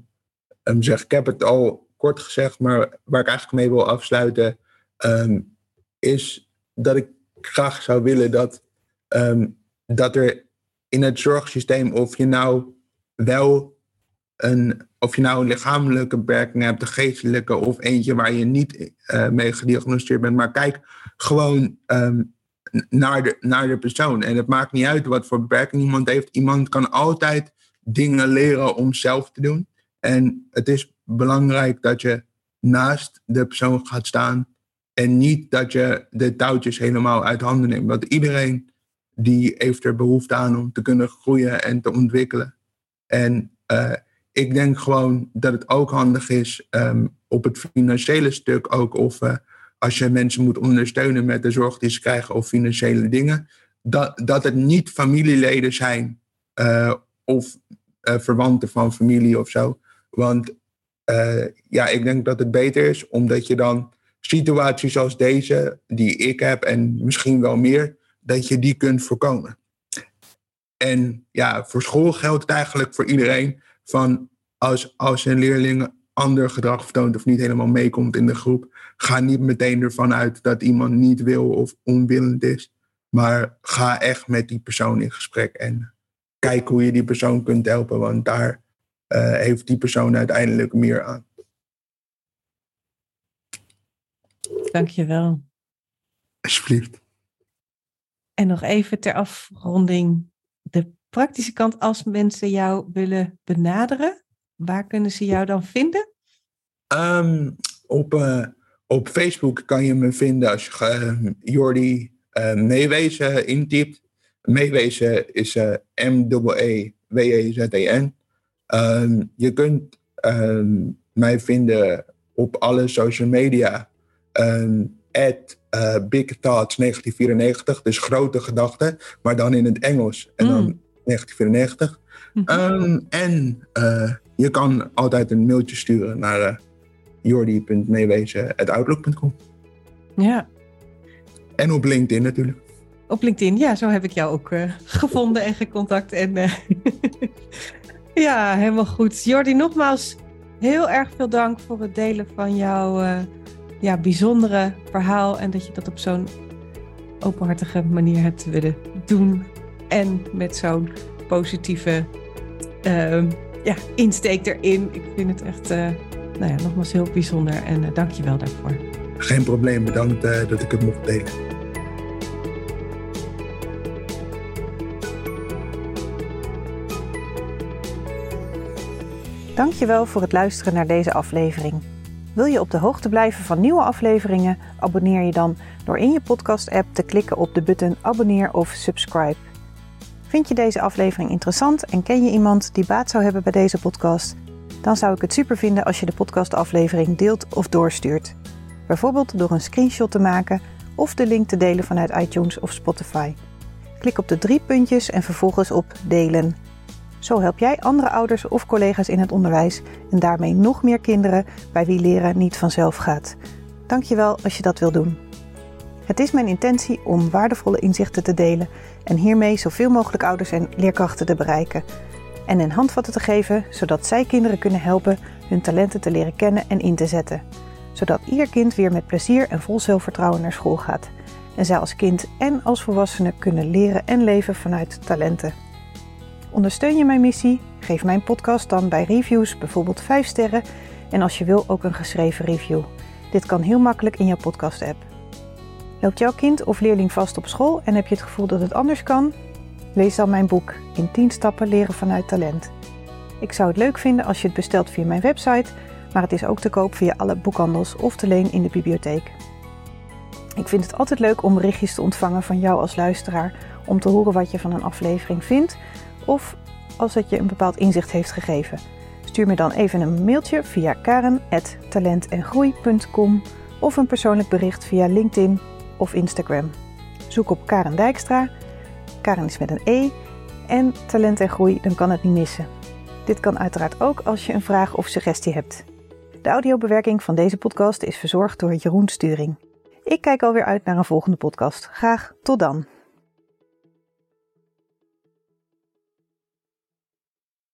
ehm, zeggen, ik heb het al kort gezegd, maar waar ik eigenlijk mee wil afsluiten, ehm, is dat ik graag zou willen dat, dat er in het zorgsysteem, of je nou wel een, of je nou een lichamelijke beperking hebt, een geestelijke of eentje waar je niet eh, mee gediagnosticeerd bent, maar kijk gewoon naar de, naar de persoon. En het maakt niet uit wat voor beperking iemand heeft. Iemand kan altijd dingen leren om zelf te doen. En het is belangrijk dat je naast de persoon gaat staan. En niet dat je de touwtjes helemaal uit handen neemt. Want iedereen die heeft er behoefte aan om te kunnen groeien en te ontwikkelen. En eh, ik denk gewoon dat het ook handig is ehm, op het financiële stuk ook. Of eh, als je mensen moet ondersteunen met de zorg die ze krijgen of financiële dingen. Dat, dat het niet familieleden zijn eh, of eh, verwanten van familie of zo. Want eh, ja, ik denk dat het beter is omdat je dan situaties als deze, die ik heb en misschien wel meer, dat je die kunt voorkomen. En ja, voor school geldt het eigenlijk voor iedereen van als, als een leerling ander gedrag vertoont of niet helemaal meekomt in de groep, ga niet meteen ervan uit dat iemand niet wil of onwillend is. Maar ga echt met die persoon in gesprek en kijk hoe je die persoon kunt helpen, want daar eh, heeft die persoon uiteindelijk meer aan. dankjewel. Alsjeblieft. En nog even ter afronding de praktische kant. Als mensen jou willen benaderen, waar kunnen ze jou dan vinden? Ehm, op, eh, op Facebook kan je me vinden als je eh, Jordi eh, Meewezen intypt. Meewezen is eh M-E-E-W-E-Z-E-N. Ehm, je kunt ehm, mij vinden op alle social media. Um, at Big Thoughts 1994, dus grote gedachten, maar dan in het Engels en dan Mm. 1994. Mhm. Ehm, en je kan altijd een mailtje sturen naar jordi.meewezen.outlook.com. Ja, En op LinkedIn natuurlijk. op LinkedIn. Ja, zo heb ik jou ook eh, gevonden en gecontact. En, eh, ja, helemaal goed. Jordi, nogmaals heel erg veel dank voor het delen van jouw eh, ja, bijzondere verhaal. En dat je dat op zo'n openhartige manier hebt willen doen. En met zo'n positieve ehm, ja, insteek erin. Ik vind het echt, nou ja, nogmaals heel bijzonder. En eh, dank je wel daarvoor. Geen probleem, bedankt eh, dat ik het mocht delen. Dankjewel voor het luisteren naar deze aflevering. Wil je op de hoogte blijven van nieuwe afleveringen? Abonneer je dan door in je podcast-app te klikken op de button abonneer of subscribe. Vind je deze aflevering interessant en ken je iemand die baat zou hebben bij deze podcast? Dan zou ik het super vinden als je de podcastaflevering deelt of doorstuurt. Bijvoorbeeld door een screenshot te maken of de link te delen vanuit iTunes of Spotify. Klik op de drie puntjes en vervolgens op delen. Zo help jij andere ouders of collega's in het onderwijs en daarmee nog meer kinderen bij wie leren niet vanzelf gaat. Dankjewel als je dat wil doen. Het is mijn intentie om waardevolle inzichten te delen en hiermee zoveel mogelijk ouders en leerkrachten te bereiken. En hen handvatten te geven zodat zij kinderen kunnen helpen hun talenten te leren kennen en in te zetten. Zodat ieder kind weer met plezier en vol zelfvertrouwen naar school gaat. En zij als kind en als volwassene kunnen leren en leven vanuit talenten. Ondersteun je mijn missie? Geef mijn podcast dan bij reviews bijvoorbeeld 5 sterren en als je wil ook een geschreven review. Dit kan heel makkelijk in jouw podcast-app. Loopt jouw kind of leerling vast op school en heb je het gevoel dat het anders kan? Lees dan mijn boek In 10 stappen leren vanuit talent. Ik zou het leuk vinden als je het bestelt via mijn website, maar het is ook te koop via alle boekhandels of te leen in de bibliotheek. Ik vind het altijd leuk om berichtjes te ontvangen van jou als luisteraar om te horen wat je van een aflevering vindt of als het je een bepaald inzicht heeft gegeven. Stuur me dan even een mailtje via karen.talentengroei.com of een persoonlijk bericht via LinkedIn of Instagram. Zoek op Karen Dijkstra, Karen is met een E, en Talent en Groei, dan kan het niet missen. Dit kan uiteraard ook als je een vraag of suggestie hebt. De audiobewerking van deze podcast is verzorgd door Jeroen Sturing. Ik kijk alweer uit naar een volgende podcast. Graag tot dan.